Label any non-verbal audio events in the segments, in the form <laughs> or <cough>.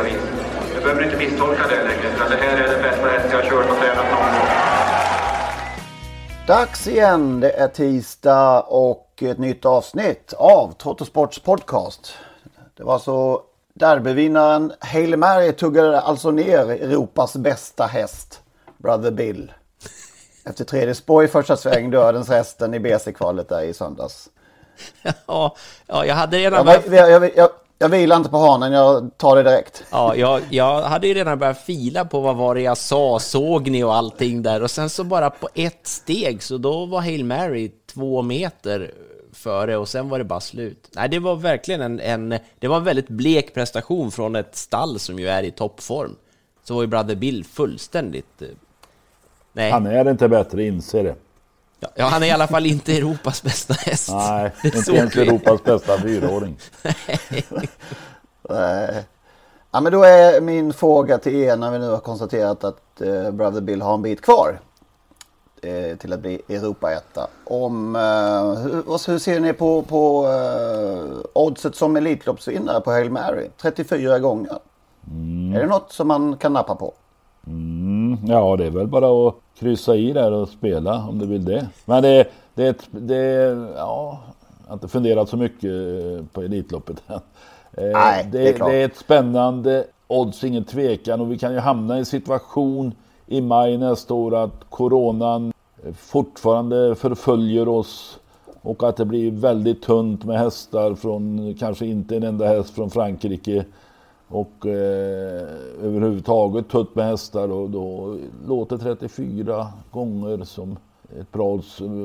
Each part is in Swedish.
vis. Jag behöver inte misstolka det längre. För det här är den bästa häst jag har kört och tränat någon gång. Dags igen. Det är tisdag och ett nytt avsnitt av Trottosports podcast. Det var så derbyvinnaren Hail Mary tuggade alltså ner Europas bästa häst, Brother Bill. Efter tredje spår i första sväng, dödens hästen i BC-kvalet där i söndags. <laughs> Ja, ja, jag hade redan Jag, börjat, jag, jag, jag, vilar inte på hanen, jag tar det direkt. ja, jag, jag hade ju redan börjat fila på vad var det jag sa, såg ni och allting där och sen så bara på ett steg så då var Hail Mary två meter före och sen var det bara slut. Nej, det var verkligen en, en det var en väldigt blek prestation från ett stall som ju är i toppform. Så var ju Brother Bill fullständigt... eh, Nej, Han är inte bättre, inser det. Ja, han är i alla fall inte Europas bästa häst. Nej, <laughs> inte ens. Europas bästa fyraåring. <laughs> Eh, Ja, men då är min fråga till er när vi nu har konstaterat att eh, Brother Bill har en bit kvar eh, till att bli Europaetta. Om, eh, hur, hur ser ni på, på eh, oddset som Elitloppsvinnare på Hail Mary? 34 gånger. Är det något som man kan nappa på? Mm, ja, det är väl bara att kryssa i där och spela om du vill det. Men det, det, det ja, jag har inte funderat så mycket eh, på Elitloppet än. Eh, Nej, det, det är klart. det är ett spännande odds, ingen tvekan. Och vi kan ju hamna i en situation i maj nästa år att coronan eh, fortfarande förföljer oss. Och att det blir väldigt tunt med hästar från, kanske inte en enda häst från Frankrike. Och eh, överhuvudtaget tunt med hästar och då låter 34 gånger som ett bra.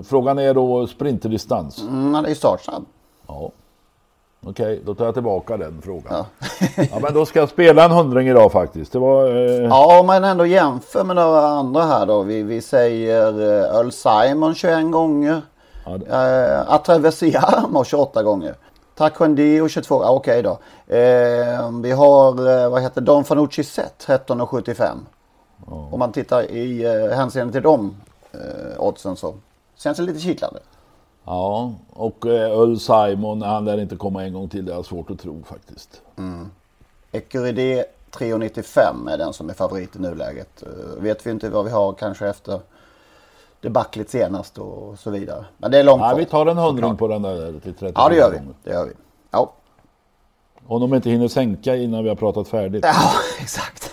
Frågan är då sprinterdistans. Mm, han är ju startsnabb. Ja. Okej, då tar jag tillbaka den frågan. <laughs> Ja. men då ska jag spela en hundring idag faktiskt. Det var... Eh, Ja, om man ändå jämför med några andra här då. Vi, vi säger eh, Earl Simon 21 gånger. Ja, det- Eh, Atravesiamo 28 gånger. Taekwondo 22, ja, okej då. Eh, vi har, eh, vad heter Don Fanucci Set 13,75. Om man tittar i eh, hänseende till de eh, oddsen så känns det lite kittlande. Ja, och eh, Earl Simon, han lär inte komma en gång till. Det jag svårt att tro faktiskt. Ecuride 3,95 är den som är favorit i nuläget. Eh, vet vi inte vad vi har kanske efter debaclet senast och så vidare. Men det är långt Ja, vi tar en hundring på den där till 34 Ja, det gör vi. Det gör vi. Ja, Om de inte hinner sänka innan vi har pratat färdigt. ja <laughs> exakt.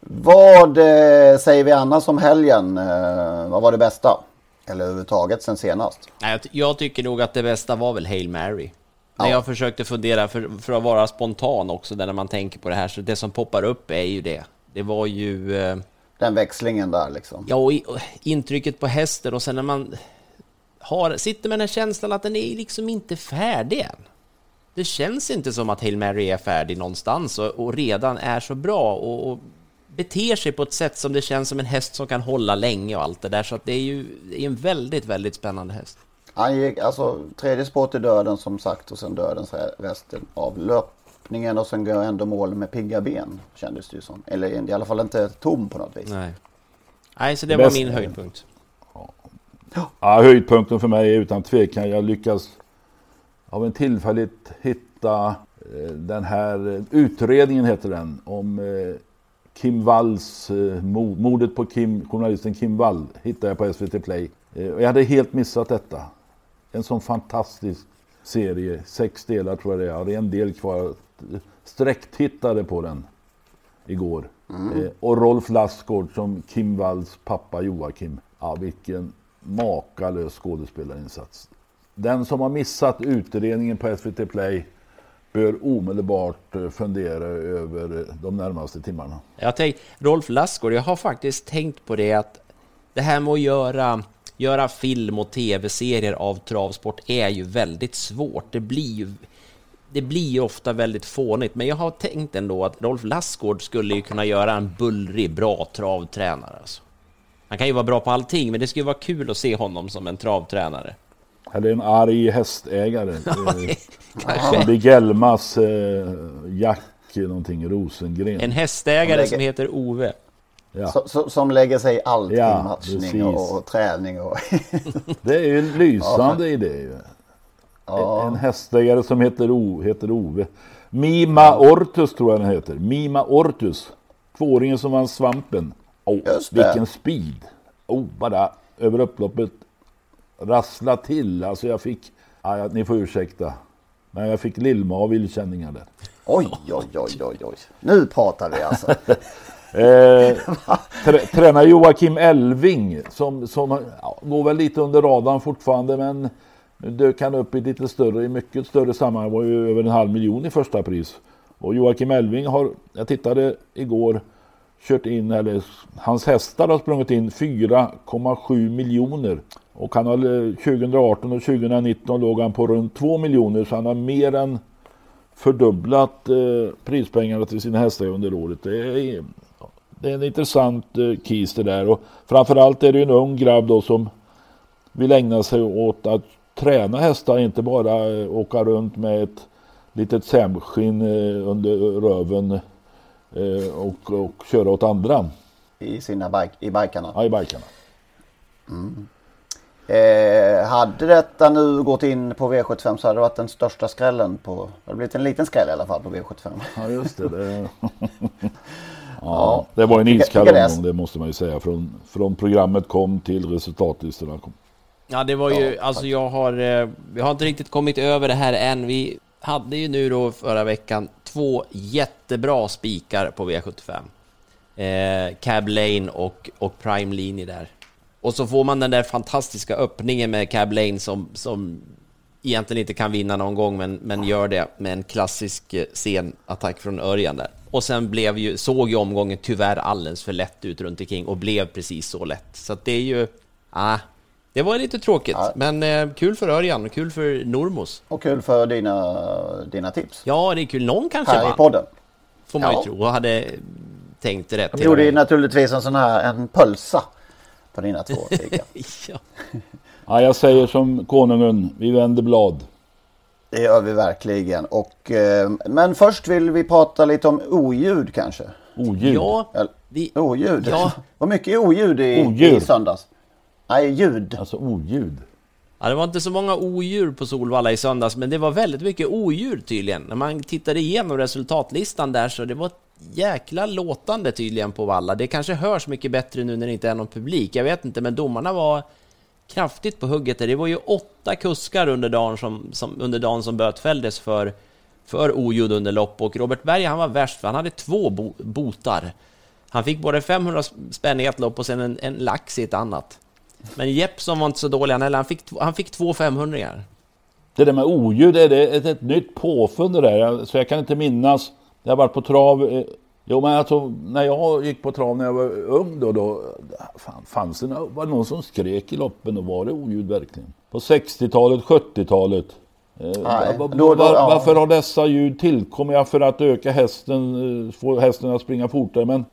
vad eh, säger vi annars om helgen? Eh, vad var det bästa? Eller överhuvudtaget sen senast? Nej, jag, ty- jag tycker nog att det bästa var väl Hail Mary. När jag försökte fundera, för, för att vara spontan också, där när man tänker på det här, så det som poppar upp är ju det. Det var ju... Eh, Den växlingen där liksom. ja, och intrycket på hästen och sen när man har, sitter med den här känslan att den är liksom inte färdig än. Det känns inte som att Hail Mary är färdig någonstans och, och redan är så bra och, och beter sig på ett sätt som det känns som en häst som kan hålla länge och allt det där. Så att det är ju det är en väldigt, väldigt spännande häst. Han gick alltså tredje spår till döden som sagt och sen dödens re- resten av löpningen och sen går ändå mål med pigga ben kändes det ju som. Eller i alla fall inte tom på något vis. Nej. Nej, så det Bäst- var min höjdpunkt. Ja, höjdpunkten för mig är utan tvekan. Jag lyckas av en tillfällighet hitta eh, den här utredningen heter den om eh, Kim Walls, eh, mo- mordet på Kim, journalisten Kim Wall hittade jag på SVT Play. Jag hade helt missat detta. En sån fantastisk serie. Sex delar tror jag det är. Jag hade en del kvar. Sträcktittade på den igår. Mm. Eh, och Rolf Lassgård som Kim Walls pappa Joakim. Ja, vilken makalös skådespelarinsats. Den som har missat utredningen på SVT Play bör omedelbart eh, fundera över eh, de närmaste timmarna. Jag tänkt, Rolf Lassgård, jag har faktiskt tänkt på det att det här med att göra, göra film och tv-serier av travsport är ju väldigt svårt. Det blir ju, det blir ju ofta väldigt fånigt, men jag har tänkt ändå att Rolf Lassgård skulle ju kunna göra en bullrig, bra travtränare. Alltså. Han kan ju vara bra på allting, men det skulle vara kul att se honom som en travtränare. Eller en arg hästägare. <laughs> eh, Kanske. som Big Elmas eh, Jack någonting Rosengren. En hästägare lägger- som heter Ove. Ja. Så, så, som lägger sig i allt Ja, i matchning och, och träning. Och <laughs> Det är ju en lysande idé ju. Ja, En hästägare som heter, o, heter Ove. Mima Ortus tror jag den heter. Mima Ortus. Tvååringen som vann svampen. Oh, vilken speed. Oh, bara över upploppet rassla till. Alltså jag fick, ja, ni får ursäkta. Men jag fick lillmavillkänningar där. oj, oj, oj, oj, oj. Nu pratar vi alltså. <laughs> Eh, <laughs> trä, tränar Joakim Elving som, som ja, går väl lite under radarn fortfarande men nu dök han upp i lite större, i mycket större sammanhang, var ju över en halv miljon i första pris. Och Joakim Elving har, jag tittade igår, kört in, eller hans hästar har sprungit in 4,7 miljoner. Och han har eh, 2018 och 2019 låg han på runt 2 miljoner så han har mer än fördubblat eh, prispengarna till sina hästar under året. Det är, det är en intressant eh, kis det där. Och framförallt är det ju en ung grabb då som vill ägna sig åt att träna hästar, inte bara eh, åka runt med ett litet sämskinn eh, under röven eh, och, och köra åt andra I sina bike, i bikarna. ja, i bikarna. Eh, hade detta nu gått in på V75 så hade det varit den största skrällen på, det hade blivit en liten skräll i alla fall på V75. Ja just det. det... <laughs> ja, det var en iskall omgång det måste man ju säga. Från, från programmet kom till resultatlistorna kom. Ja, det var ju, alltså jag har, eh, vi har inte riktigt kommit över det här än. Vi hade ju nu då förra veckan två jättebra spikar på V75. Eh, Cab Lane och, och Prime Linje där. Och så får man den där fantastiska öppningen med Cab Lane som, som egentligen inte kan vinna någon gång, men, men gör det med en klassisk eh, sen attack från Örjan där. Och sen blev ju, såg ju omgången tyvärr alldeles för lätt ut runt omkring och blev precis så lätt. Så att det är ju, ah, det var lite tråkigt, Ja. men eh, kul för Örjan och kul för Normos. Och kul för dina, dina tips Ja, det är kul. Någon kanske här i podden. får man Ja. ju tro, och hade tänkt rätt. Hela gjorde ju naturligtvis en sån här en pölsa på dina två <laughs> ja. Ja, jag säger som konungen, vi vänder blad. Det gör vi verkligen. Och, eh, men först vill vi prata lite om oljud kanske. Oljud. ja, vi, Oljud? Ja. Vad mycket oljud i, Oljud. i söndags? Nej, ljud. Alltså oljud. Ja, det var inte så många odjur på Solvalla i söndags, men det var väldigt mycket odjur tydligen. När man tittade igenom resultatlistan där så det var ett jäkla låtande tydligen på Valla. Det kanske hörs mycket bättre nu när det inte är någon publik. Jag vet inte, men domarna var kraftigt på hugget. där. Det var ju åtta kuskar under dagen som, som, under dagen som bötfälldes för, för oljud under lopp och Robert Berg han var värst för han hade två bo, botar. Han fick både 500 spänn i ett lopp och sen en, en lax i ett annat. Men Jeppsson var inte så dålig han heller. Han fick, han fick två 500 -ingar. Det där med oljud, är det ett, ett nytt påfund det där? Så jag kan inte minnas. Jag har varit på trav. eh, Jo men alltså när jag gick på trav när jag var ung då, då fan, fanns det var det någon som skrek i loppen och var det oljud verkligen? På 60-talet, 70-talet. Eh, Nej, då- då- ja. Varför har dessa ljud tillkommit? För att öka hästen, eh, få hästen att springa fortare. Men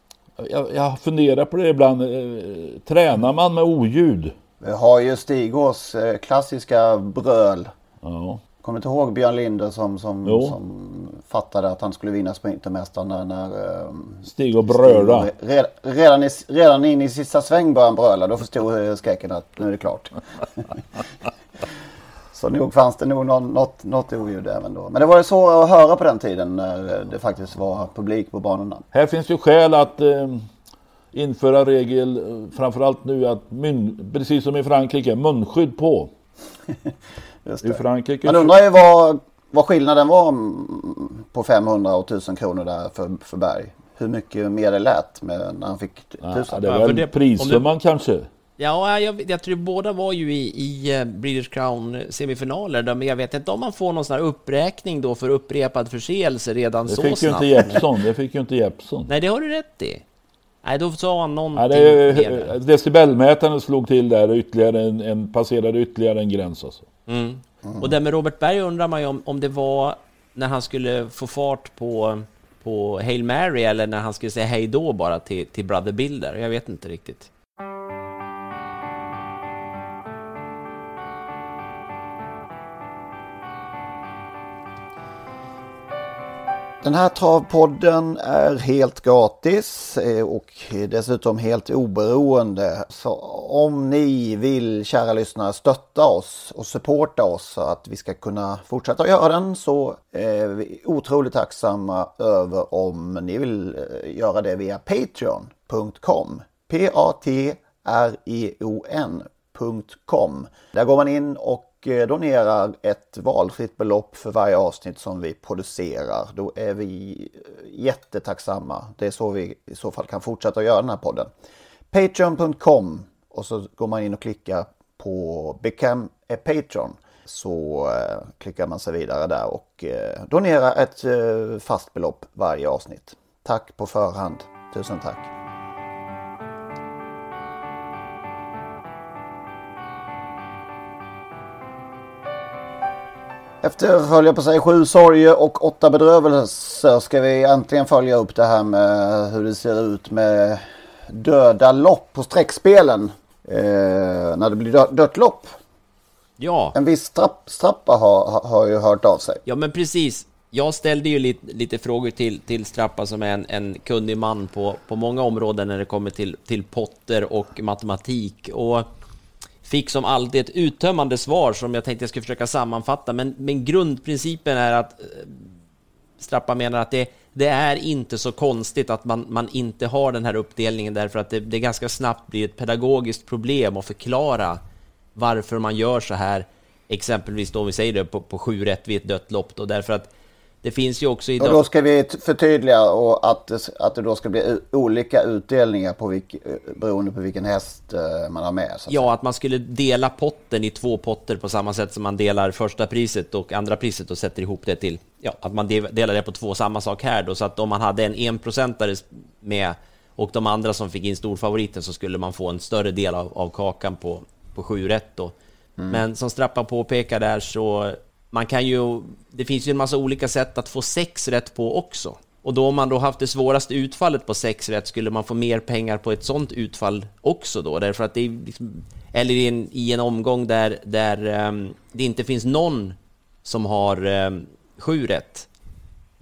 jag, jag funderar på det ibland. Eh, Tränar man med oljud? Vi har ju Stigås eh, klassiska bröl. Ja. Kommer inte ihåg Björn Linder som, som, Jo. som fattade att han skulle vinna Sprintermästaren när, när eh, Stig och bröla. Redan, i, redan in i sista sväng började han bröla. Då förstod skräcken att nu är det klart. <laughs> Så nog fanns det nog någon, något, något oljud även då. Men det var ju så att höra på den tiden när det faktiskt var publik på banorna. Här finns ju skäl att eh, införa regel, eh, framförallt nu att mun, precis som i Frankrike, munskydd på. <laughs> Just I det. Frankrike... Man undrar ju vad, vad skillnaden var på 500 och 1000 kronor där för, för Berg. Hur mycket mer det lät med, när han fick Ja, 1000. det Ja, är för väl det- prissumman kanske? Ja, jag, jag tror båda var ju i, i eh, British Crown semifinaler, där, men jag vet inte om man får någon sån här uppräkning då för upprepad förseelse redan Det så fick ju snabbt. inte Jeppsson. Det fick ju inte Jeppsson. Nej, det har du rätt i. Nej, då sa han någonting Ja, det decibelmätaren slog till där ytterligare en, en, passerade ytterligare en gräns alltså. Mm. Och det med Robert Berg undrar man ju om, om det var när han skulle få fart på, på Hail Mary eller när han skulle säga hej då bara till, till Brother Bill där. Jag vet inte riktigt. Den här travpodden är helt gratis eh, och dessutom helt oberoende. Så om ni vill, kära lyssnare, stötta oss och supporta oss så att vi ska kunna fortsätta göra den så eh, är vi otroligt tacksamma över om ni vill eh, göra det via patreon.com. P-A-T-R-E-O-N.com. Där går man in och Eh, donerar ett valfritt belopp för varje avsnitt som vi producerar. Då är vi eh, jättetacksamma. Det är så vi i så fall kan fortsätta att göra den här podden. Patreon.com och så går man in och klickar på Become eh, a Patreon. Så eh, klickar man sig vidare där och eh, donerar ett eh, fast belopp varje avsnitt. Tack på förhand. Tusen tack. Efter, höll jag på att säga, sju sorger och åtta bedrövelser ska vi äntligen följa upp det här med hur det ser ut med döda lopp på streckspelen. Eh, när det blir dö dött lopp. Ja, En viss strapp, strappa har, har, har ju hört av sig. ja men precis. Jag ställde ju lite, lite frågor till, till Strappa som är en, en kunnig man på, på många områden när det kommer till, till potter och matematik. Och fick som alltid ett uttömmande svar som jag tänkte jag skulle försöka sammanfatta. Men, men grundprincipen är att eh, Strappa menar att det, det är inte så konstigt att man, man inte har den här uppdelningen därför att det, det ganska snabbt blir ett pedagogiskt problem att förklara varför man gör så här. Exempelvis då om vi säger det på, på sju rätt vid ett dött lopp då, därför att det finns ju också Och idag... då ska vi förtydliga och att, det, att det då ska bli olika utdelningar på vilk, eh, beroende på vilken häst eh, man har med. Så att Ja, att man skulle dela potten i två potter på samma sätt som man delar första priset och andra priset och sätter ihop det till, ja, att man de- delar det på två samma sak här då, så att om man hade en enprocentare med och de andra som fick in storfavoriten så skulle man få en större del av, av kakan på, på sju rätt då. Men som Strappa påpekar där så man kan ju, det finns ju en massa olika sätt att få sex rätt på också. Och då om man då haft det svåraste utfallet på sex rätt skulle man få mer pengar på ett sånt utfall också då, därför att det är liksom, eller i en, i en omgång där, där um, det inte finns någon som har um, sju rätt.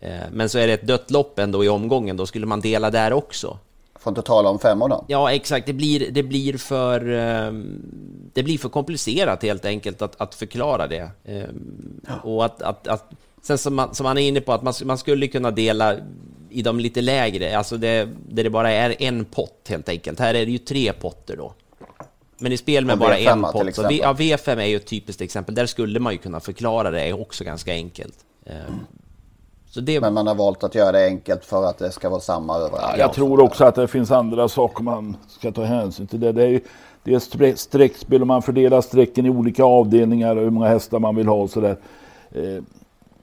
uh, men så är det ett dött lopp ändå i omgången, då skulle man dela där också. Får inte tala om femmor då. Ja, exakt. Det blir, det blir, för, ehm, det blir för komplicerat helt enkelt att, att förklara det. Ehm, Och att, att, att, sen som man, som man är inne på, att man, man skulle kunna dela i de lite lägre, alltså det, där det bara är en pott helt enkelt. Här är det ju tre potter då. Men i spel med bara V5 en pott. Så v, ja, V5 är ju ett typiskt exempel. Där skulle man ju kunna förklara det också ganska enkelt. Så det, Men man har valt att göra det enkelt för att det ska vara samma överallt. Jag tror också att det finns andra saker man ska ta hänsyn till. Det, det är, det är stre- streckspel och man fördelar strecken i olika avdelningar och hur många hästar man vill ha och sådär. Eh,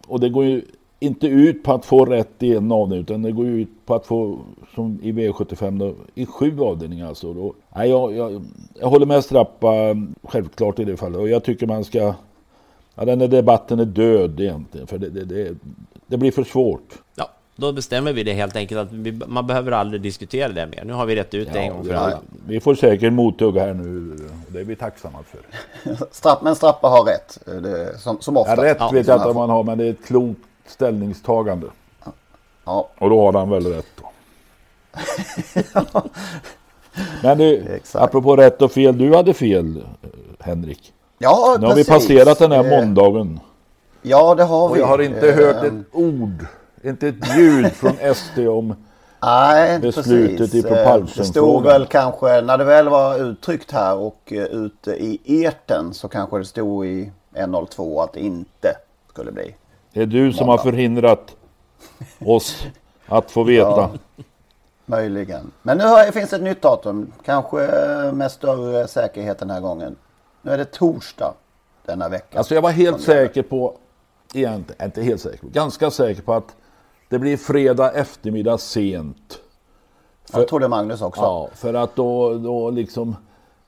och det går ju inte ut på att få rätt i en avdelning utan det går ju ut på att få, som i V75, då, i sju avdelningar. Alltså. Då, nej, jag, jag, jag håller med Strappa självklart i det fallet och jag tycker man ska Ja, den här debatten är död egentligen för det, det, det, det blir för svårt. ja, då bestämmer vi det helt enkelt att vi, man behöver aldrig diskutera det mer. Nu har vi rätt ut det en gång för vi, alla. vi får säkert mothugg här nu. Det är vi tacksamma för. <laughs> Strapp, men Strappa har rätt. Det, som, som ofta. Ja, rätt Ja, vet jag inte om man har, men det är ett klokt ställningstagande. Ja, Och då har han väl rätt då. <laughs> men du, Exakt. apropå rätt och fel. Du hade fel, eh, Henrik. ja Nu har vi passerat den här Eh, måndagen. Ja, det har Och vi. jag har inte Eh, hört ett ord, inte ett ljud från <laughs> SD om Nej, beslutet precis. i Eh, propulsion-frågan. Det stod väl kanske, när det väl var uttryckt här och eh, ute i eten så kanske det stod i 1.02 att det inte skulle bli. Det är du som Måndag. har förhindrat <laughs> oss att få veta. Ja. Möjligen. Men nu har, finns ett nytt datum. Kanske eh, med större säkerhet den här gången. Nu är det torsdag denna vecka. Alltså jag var helt säker på, egentligen, inte helt säker på, ganska säker på att det blir fredag eftermiddag sent. Jag tror det Magnus också. Ja, för att då, då liksom,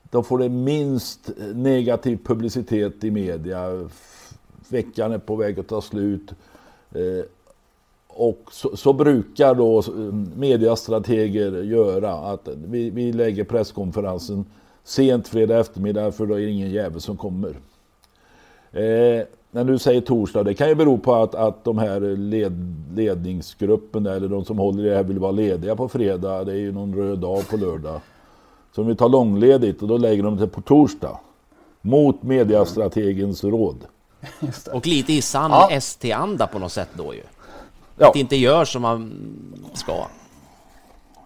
då får det minst negativ publicitet i media. Veckan är på väg att ta slut. Eh, och så, så brukar då eh, mediastrateger göra att vi, vi lägger presskonferensen sent fredag eftermiddag för då är det ingen jävel som kommer. Eh, när du säger torsdag, det kan ju bero på att, att de här led, ledningsgruppen eller de som håller i det här vill vara lediga på fredag. Det är ju någon röd dag på lördag. Så vi tar långledigt och då lägger de det på torsdag. Mot mediastrategens råd. <laughs> Och lite i sann Ja. ST-anda på något sätt då ju. Ja. Att inte gör som man ska.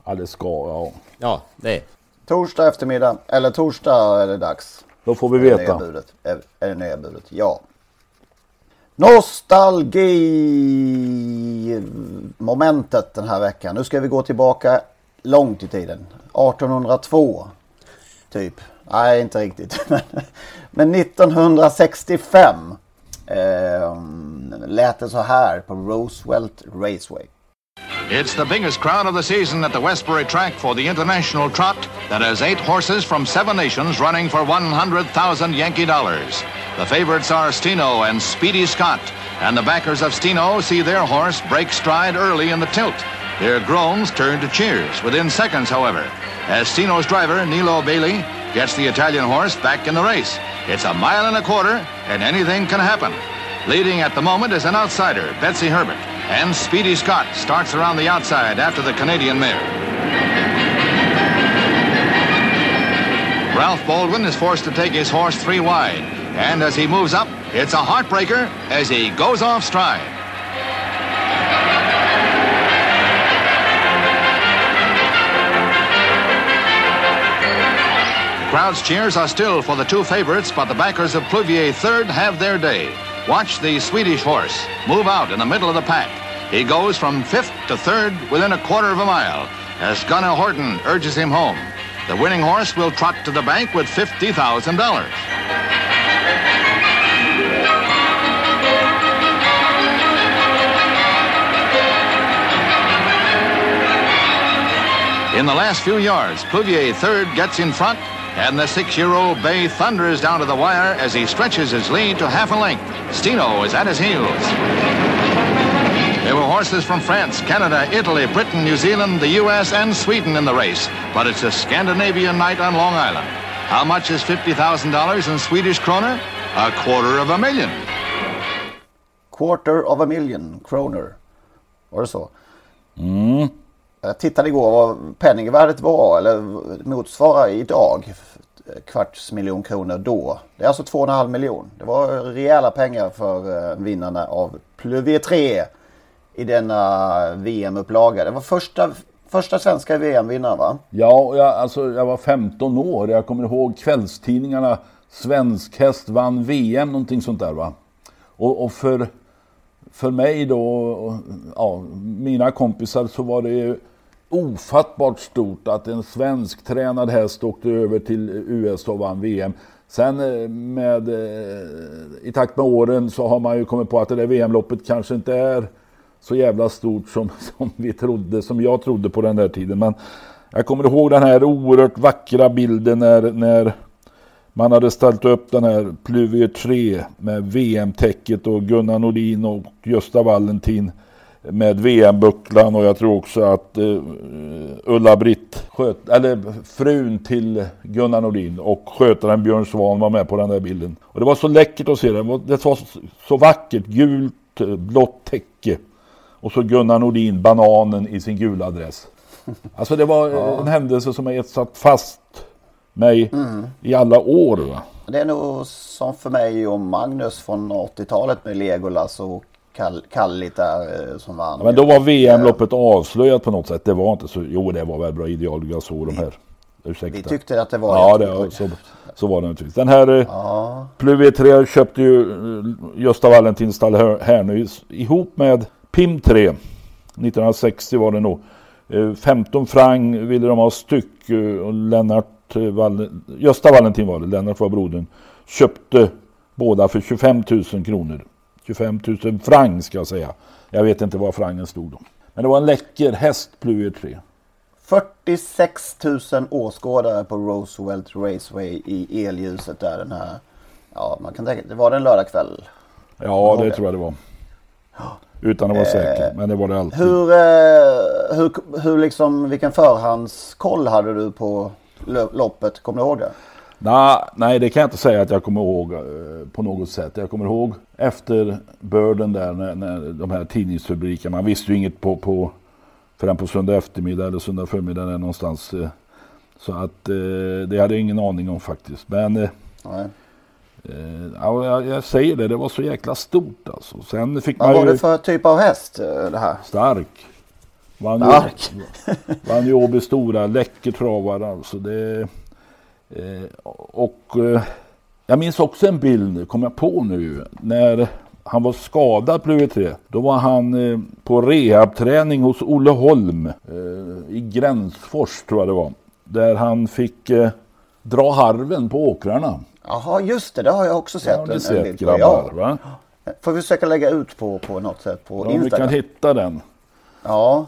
Ja, det ska, ja. Ja, det är. Torsdag eftermiddag, eller torsdag är det dags. Då får vi Är det veta. nya budet? Är, är det nya budet? Ja. Nostalgi-momentet den här veckan. Nu ska vi gå tillbaka långt i tiden. 1802, typ. Nej, inte riktigt. <laughs> Men 1965 eh, lät det så här på Roosevelt Raceway. It's the biggest crowd of the season at the Westbury track for the International Trot that has eight horses from seven nations running for 100,000 Yankee dollars. The favorites are Steno and Speedy Scott, and the backers of Steno see their horse break stride early in the tilt. Their groans turn to cheers within seconds, however, as Steno's driver, Nilo Bailey, gets the Italian horse back in the race. It's a mile and a quarter, and anything can happen. Leading at the moment is an outsider, Betsy Herbert, and Speedy Scott starts around the outside after the Canadian mare. Ralph Baldwin is forced to take his horse three wide, and as he moves up, it's a heartbreaker as he goes off stride. The crowd's cheers are still for the two favorites, but the backers of Pluvier third have their day. Watch the Swedish horse move out in the middle of the pack. He goes from fifth to third within a quarter of a mile as Gunnar Horton urges him home. The winning horse will trot to the bank with $50,000. In the last few yards, Pluvier third gets in front, and the six-year-old Bay thunders down to the wire as he stretches his lead to half a length. Steno is at his heels. There were horses from France, Canada, Italy, Britain, New Zealand, the U.S., and Sweden in the race, but it's a Scandinavian night on Long Island. How much is $50,000 in Swedish kroner? A quarter of a million. Quarter of a million kroner det så? Mm. Jag tittade igår vad penningvärdet var eller motsvarar idag kvarts miljon kronor då. Det är alltså 2,5 miljon. Det var rejäla pengar för eh, vinnarna av Pluvier 3 i denna VM-upplaga. Det var första, första svenska VM-vinnaren va? Ja, och jag, alltså, jag var 15 år. Jag kommer ihåg kvällstidningarna. Svensk häst vann VM, någonting sånt där va. Och, och för, för mig då, och, ja, mina kompisar så var det ju ofattbart stort att en svensk tränad häst åkte över till USA och vann VM. Sen eh, med, eh, i takt med åren så har man ju kommit på att det där VM-loppet kanske inte är så jävla stort som, <laughs> som vi trodde, som jag trodde på den där tiden. Men jag kommer ihåg den här oerhört vackra bilden när, när man hade ställt upp den här Pluvier 3 med VM-täcket och Gunnar Nordin och Gösta Valentin med VM-bucklan och jag tror också att uh, Ulla-Britt, eller frun till Gunnar Nordin och skötaren Björn Svan var med på den där bilden. Och det var så läckert att se det. Det var, så, vackert, gult, eh, blått täcke. Och så Gunnar Nordin, bananen i sin gula dress. <laughs> Alltså det var eh, en händelse som har etsat fast mig i alla år. Va? Det är nog som för mig och Magnus från 80-talet med Legolas och Kall, Kallit där eh, som vann. Ja, men då var VM-loppet avslöjat på något sätt. Det var inte så, jo det var väl bra ideal, jag såg de här Ursäkta. Vi tyckte att det var Ja, det, så, så var det naturligtvis. Den här eh, Ja. Pluvier 3 köpte ju eh, Gösta Valentinstall här, här nu ihop med PIM 3. 1960 var det nog. Eh, 15 franc ville de ha styck eh, och Lennart, eh, Val, Gösta Valentin var det, Lennart var brodern. Köpte båda för 25 000 kronor. 25 000 franc ska jag säga. Jag vet inte vad frangen stod om. Men det var en läcker häst Pluvier 3. 46 000 åskådare på Roosevelt Raceway i elljuset där den här. Ja, man kan tänka, det var det en lördagkväll. Ja, Var det tror jag det var. Utan att vara säker, men det var det alltid. Hur, eh, hur, hur liksom, vilken förhandskoll hade du på lo- loppet? Kommer du ihåg det? Nej, nej, det kan jag inte säga att jag kommer ihåg eh, på något sätt. Jag kommer ihåg efter börden där, när, när de här tidningsrubrikerna. Man visste ju inget på, på förrän på söndag eftermiddag eller söndag förmiddag där någonstans. eh. Så att eh, det hade jag ingen aning om faktiskt. Men eh, eh, ja, jag, jag säger det, det var så jäkla stort alltså. Sen fick man Vad var ju det för typ av häst eh, det här? stark. Vann Stark. Vann ju Åby Stora, läcker travare alltså. Det, och eh, jag minns också en bild, kom jag på nu, när han var skadad på UV3. Då var han eh, på rehabträning hos Olle Holm eh, i Gränsfors tror jag det var. Där han fick eh, dra harven på åkrarna. Jaha, just det. Det har jag också Det sett. har en- ni sett grabbar Ja. va? Får vi försöka lägga ut på, på något sätt på Ja, Om vi Instagram? kan hitta den. Ja,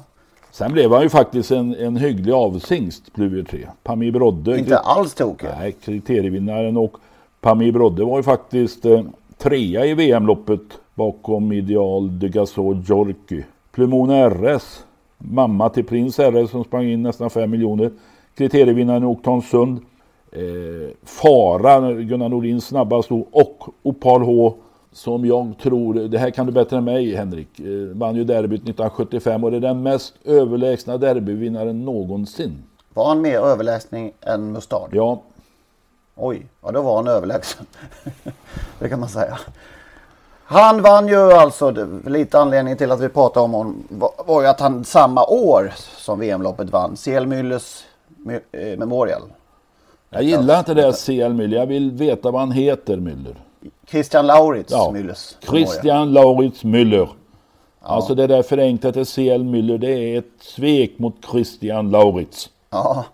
Sen blev han ju faktiskt en, en hygglig avsingst, Pluvier 3. Pamir Brodde. inte alls tokig. Nej, kriterievinnaren och Pamir Brodde var ju faktiskt eh, trea i VM-loppet bakom Ideal de Gasol Jorky. Plumone RS, mamma till Prins RS som sprang in nästan 5 miljoner. Kriterievinnaren i Oktonsund. Eh, Fara, Gunnar Nordins snabbast ord, och Opal H som jag tror, det här kan du bättre än mig Henrik, eh, vann ju derbyt 1975 och det är den mest överlägsna derbyvinnaren någonsin. Var han mer överläsning än Mustard? Ja, Oj, ja då var han överlägsen. <laughs> det kan man säga. Han vann ju alltså, lite anledning till att vi pratade om honom var, ju att han samma år som VM-loppet vann CL My- eh, Memorial. Jag gillar inte det här CL Müller. Jag vill veta vad han heter Müller. Christian Lauritz Ja, Müllers. Christian Lauritz Müller. Alltså det där förenklat till CL Müller. Det är ett svek mot Christian Lauritz. Ja,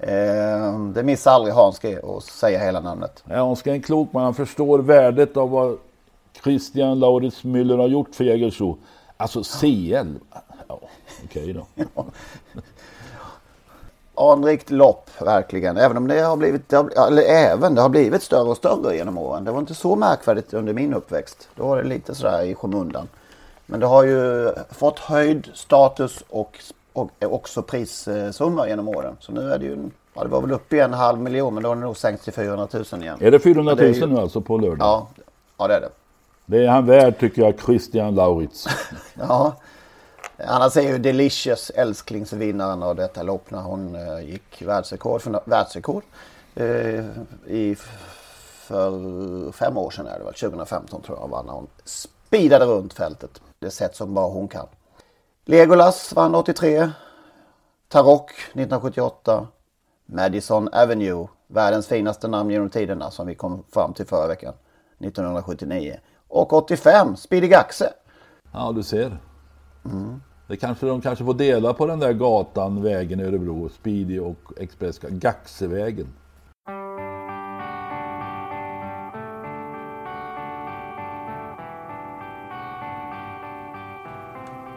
eh, det missar aldrig Hans G att säga hela namnet. Ja, han ska en klok man. Han förstår värdet av vad Christian Lauritz Müller har gjort för Jägersro. Alltså CL. Ja, okej då. <laughs> Anrikt lopp verkligen. Även om det har blivit, det har, eller även, det har blivit större och större genom åren. Det var inte så märkvärdigt under min uppväxt. Då var det lite sådär i skymundan. Men det har ju fått höjd status och, och också prissumma genom åren. Så nu är det ju, ja det var väl uppe i en halv miljon men då har det nog sänkts till 400 000 igen. Är det 400 Ja, det 000 är ju- nu alltså på lördag? Ja, ja det är det. Det är han värd tycker jag, Christian Lauritz. <laughs> Ja. Annars är ju Delicious älsklingsvinnaren av detta lopp när hon eh, gick världsrekord, för, världsrekord eh, i, för fem år sedan är det väl, 2015 tror jag var när hon speedade runt fältet. Det sätt som bara hon kan. Legolas vann 83. Tarock 1978. Madison Avenue, världens finaste namn genom tiderna som vi kom fram till förra veckan, 1979. Och 85, Speedy Gaxe. Ja, du ser. Det kanske de kanske får dela på den där gatan, vägen i Örebro, Speedy och Express, Gaxevägen.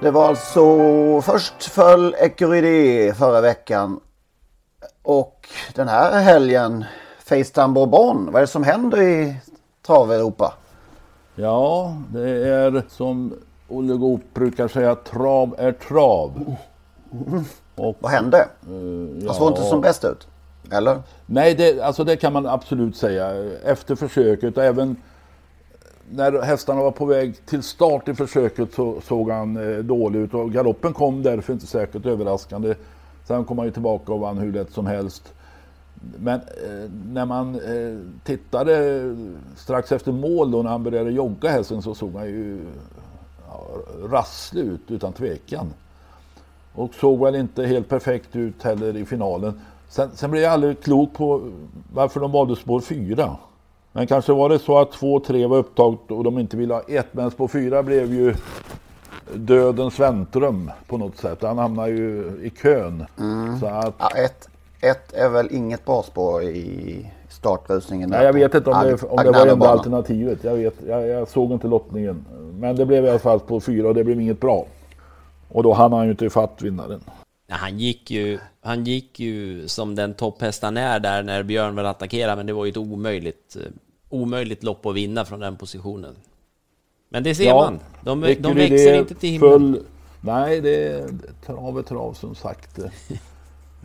Det var alltså först föll Ecuride förra veckan. Och den här helgen Facetime Bourbon. Vad är det som händer i Trav-Europa? Ja, det är som Olle Goop brukar säga, trav är trav. Och, Vad hände? eh, Det såg inte som bäst ut. Eller? Nej, det, alltså det kan man absolut säga. Efter försöket och även när hästarna var på väg till start i försöket så såg han eh, dålig ut och galoppen kom därför inte säkert överraskande. Sen kom han ju tillbaka och vann hur lätt som helst. Men eh, när man eh, tittade strax efter mål då när han började jogga hästen så såg han ju rasslig ut utan tvekan. Och såg väl inte helt perfekt ut heller i finalen. Sen, sen blev jag aldrig klok på varför de valde spår 4. Men kanske var det så att 2 och 3 var upptaget och de inte ville ha ett. Men spår 4 blev ju dödens väntrum på något sätt. Han hamnade ju i kön. Mm. Så att, Ja, ett, ett är väl inget bra spår i startrusningen. nej, jag vet inte om det, om det var enda alternativet. Jag, vet, jag, jag såg inte lottningen. Men det blev i alla fall på 4 och det blev inget bra. Och då hann han ju inte ifatt vinnaren. Nej, han gick ju, han gick ju som den topphäst han är där när Björn väl attackerade, men det var ju ett omöjligt, eh, omöjligt lopp att vinna från den positionen. Men det ser man, de, de Ecurydé växer inte till himlen. Full, nej, det är trav är trav som sagt. <laughs>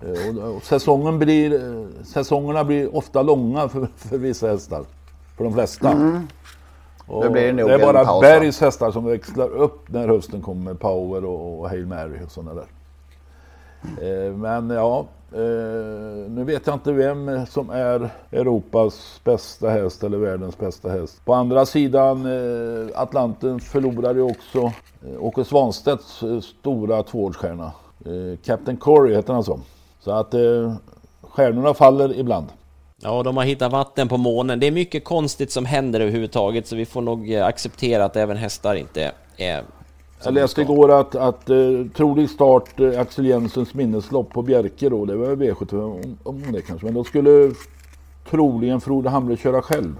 Eh, och, och säsongen blir, eh, säsongerna blir ofta långa för, för vissa hästar. För de flesta. Mm. Och Det blir nog det är bara paus? Bergs hästar som växlar upp när hösten kommer med Power och, Hail Mary och sådana där. Eh, men ja, eh, nu vet jag inte vem som är Europas bästa häst eller världens bästa häst. På andra sidan eh, Atlanten förlorar ju också eh, Åke Svanstedts eh, stora tvåårsstjärna. Eh, Captain Corey heter han så. Så att stjärnorna faller ibland. Ja, de har hittat vatten på månen. Det är mycket konstigt som händer överhuvudtaget, så vi får nog eh, acceptera att även hästar inte är... Jag läste igår att, att eh, trolig start eh, Axel Jensens minneslopp på Bjerke då, det var V75 om, om det kanske, men då skulle troligen Frode Hamre köra själv.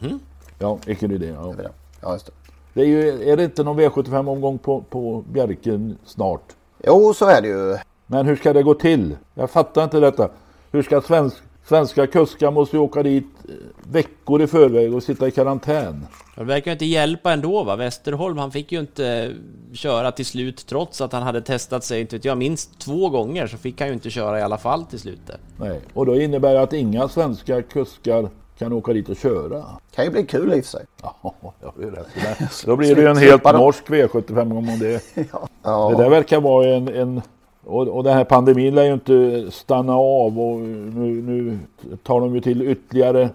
Mhm. Ja, Ecurydé. Ja. Ja, just det. Det är, ju, är det inte någon V75 omgång på, på Bjerke snart? Jo, så är det ju. Men hur ska det gå till? Jag fattar inte detta. Hur ska svensk, svenska kuskar måste ju åka dit eh, veckor i förväg och sitta i karantän? Det verkar inte hjälpa ändå va? Westerholm, han fick ju inte köra till slut trots att han hade testat sig, inte vet jag, minst två gånger så fick han ju inte köra i alla fall till slut. där. Nej, och då innebär det att inga svenska kuskar kan åka dit och köra. Kan ju bli kul i och för sig. Ja, <laughs> ju rätt det. <laughs> Då blir det ju en helt norsk V75 om det. <laughs> Ja. Det där verkar vara en... en och, och den här pandemin lär ju inte stanna av och nu, nu tar de ju till ytterligare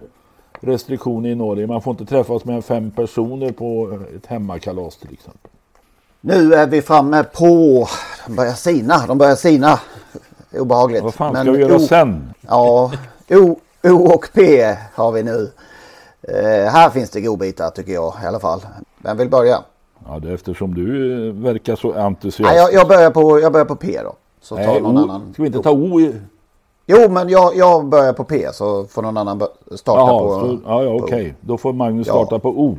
restriktioner i Norge. Man får inte träffas med fem personer på ett hemmakalas till exempel. Nu är vi framme på... De börjar sina. De börjar sina. Obehagligt. Vad fan ska vi göra sen? Ja, O, o och P har vi nu. Eh, här finns det godbitar tycker jag i alla fall. Vem vill börja? Ja, det är eftersom du eh, verkar så entusiastisk. Nej, jag, jag, börjar på, jag börjar på P då. Så tar Nej, någon o, annan. Ska vi inte ta O i... Jo, men jag, jag börjar på P så får någon annan starta Jaha, på... så, ja, ja okej. Då får Magnus starta på O.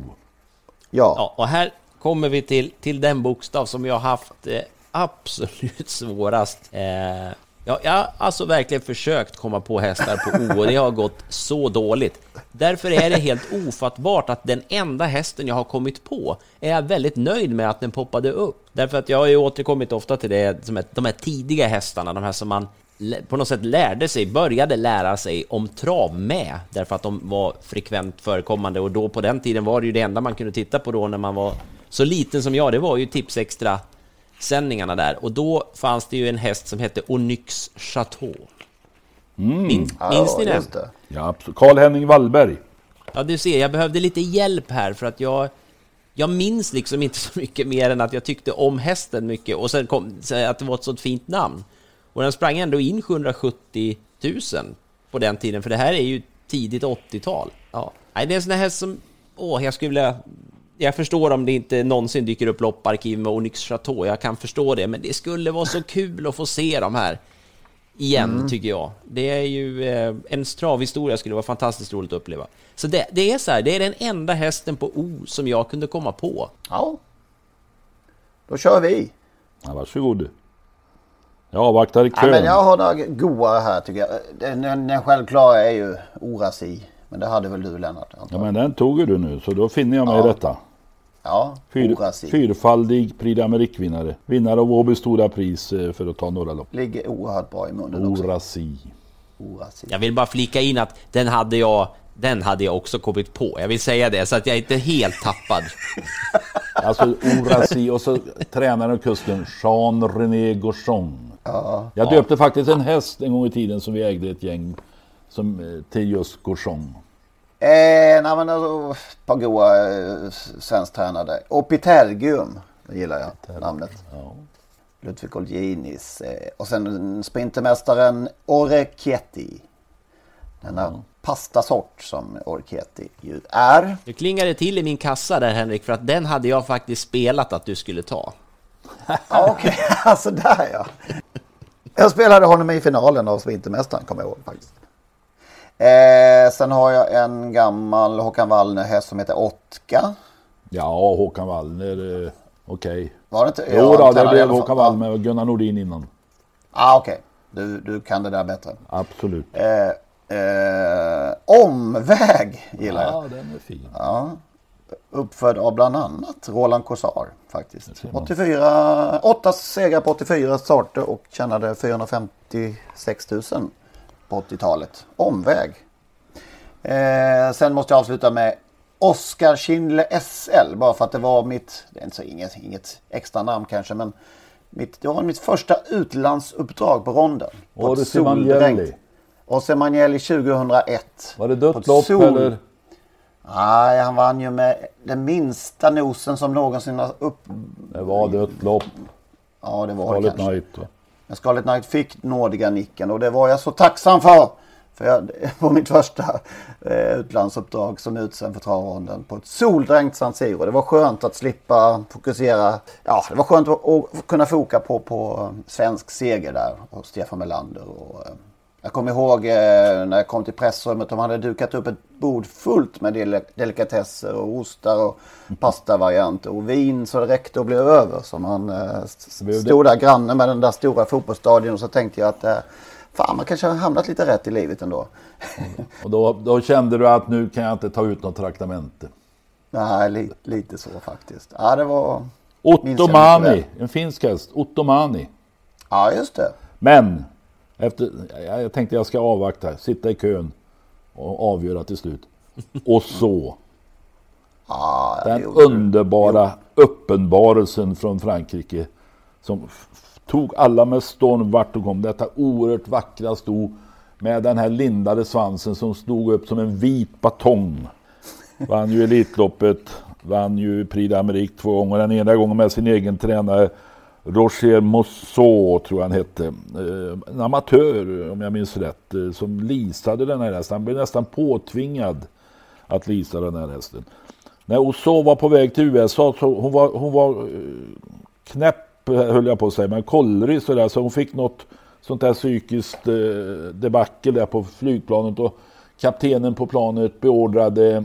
Ja. Ja, och här kommer vi till, till den bokstav som jag har haft eh, absolut <laughs> svårast. Eh, ja, jag har alltså verkligen försökt komma på hästar på O och det har gått så dåligt. Därför är det helt ofattbart att den enda hästen jag har kommit på är jag väldigt nöjd med att den poppade upp. Därför att jag har ju återkommit ofta till det som är, de här tidiga hästarna, de här som man på något sätt lärde sig, började lära sig om trav med, därför att de var frekvent förekommande och då på den tiden var det ju det enda man kunde titta på då när man var så liten som jag, det var ju Tipsextra sändningarna där och då fanns det ju en häst som hette Onyx Chateau. Mm. Min, minns ni den? Ja. Karl-Henning Wallberg. Ja, du ser, jag behövde lite hjälp här för att jag jag minns liksom inte <laughs> så mycket mer än att jag tyckte om hästen mycket och sen kom att det var ett så fint namn. Och den sprang ändå in 770 000 på den tiden, för det här är ju tidigt 80-tal. Ja. Nej, det är en sån här häst som, åh, jag skulle vilja... Jag förstår om det inte någonsin dyker upp lopparkiv med Onyx Chateau, jag kan förstå det, men det skulle vara så kul att få se de här igen, Mm. tycker jag. Det är ju eh, en travhistoria skulle vara fantastiskt roligt att uppleva. Så det, det är så här, det är den enda hästen på O som jag kunde komma på. Ja. Då kör vi. Ja, varsågod. Jag avvaktar i Ja, kön. men jag har några goa här tycker jag. Den, den, den självklara är ju Orasi. Men det hade väl du Lennart? antar Ja, men den tog ju du nu, så då finner jag mig Ja. i detta. Ja, Fyr, Orasi. fyrfaldig Prix d'Amérique-vinnare. Vinnare av Åby Stora Pris eh, för att ta några lopp. Ligger oerhört bra i munnen också. Orasi. Orasi. Jag vill bara flika in att den hade jag, den hade jag också kommit på. Jag vill säga det så att jag inte är helt tappad. <laughs> Alltså Orasi och så tränaren och kusken Jean-René Gauchon. Ja. Jag döpte faktiskt en häst en gång i tiden som vi ägde ett gäng som, eh, till just Gauchon. Eh, nej men alltså, ett par goa eh, svensktränade. Och Pitergium. Det gillar jag namnet. Ludvig Olginis. Eh, och sen sprintermästaren Orecchietti. Denna mm. pastasort som Orecchietti ju är. Nu klingade det till i min kassa där Henrik, för att den hade jag faktiskt spelat att du skulle ta. <laughs> ja, Okej, okay. <laughs> alltså där ja. Jag spelade honom i finalen av Sprintermästaren, kommer jag ihåg faktiskt. Eh, sen har jag en gammal Håkan Wallner-häst som heter Otka. Ja, Håkan Wallner, eh, okej. Okay. Var det inte? Jo, då, det blev Håkan Wallner och Gunnar Nordin innan. ah, okej. Okay. Du, du kan det där bättre. Absolut. Eh, eh, omväg gillar jag. Ja, den är fin. Ja. Uppfödd av bland annat Roland Corsar faktiskt. 84, 8 segrar på 84 starter och tjänade 456 000 på 80-talet. Omväg. Eh, sen måste jag avsluta med Oskar Kindle SL. Bara för att det var mitt, det är inte så inget, inget extra namn kanske, men mitt, det var mitt första utlandsuppdrag på ronden. Var det Simanjelli? Och Simanjelli 2001. Var det dött lopp sol... eller? Nej, han vann ju med den minsta nosen som någonsin har upp... Det var dött lopp. Ja, det var det kanske. Knight. Va? Men Scarlet Knight fick nådiga nicken och det var jag så tacksam för. För jag, på mitt första eh, utlandsuppdrag som utsänd för travronden på ett soldränkt San Siro. Det var skönt att slippa fokusera. Ja, det var skönt att, att kunna foka på, på eh, svensk seger där och Stefan Melander. Och, eh, jag kommer ihåg eh, när jag kom till pressrummet. De hade dukat upp ett bord fullt med del delikatesser och ostar och pastavarianter och vin så det räckte och blev över. Så man eh, stod där granne med den där stora fotbollsstadion och så tänkte jag att eh, fan man kanske har hamnat lite rätt i livet ändå. <laughs> och då, då kände du att nu kan jag inte ta ut något traktamente? Nej, li, lite så faktiskt. Ja, det var... Ottomani, en finsk häst. Ottomani. Ja, just det. Men efter, jag tänkte jag ska avvakta, sitta i kön och avgöra till slut. Och så. Ah, den underbara uppenbarelsen från Frankrike som tog alla med storm vart och kom. Detta oerhört vackra sto med den här lindade svansen som stod upp som en vit batong. Vann ju Elitloppet, vann ju Prix d'Amérique två gånger. Den ena gången med sin egen tränare Roger Mousseau tror jag han hette. En amatör om jag minns rätt eh, som lisade den här hästen. Han blev nästan påtvingad att lisa den här hästen. När Osso var på väg till USA så hon var, hon var eh, knäpp höll jag på att säga, men kollrig sådär så hon fick något sånt där psykiskt debacle där på flygplanet och kaptenen på planet beordrade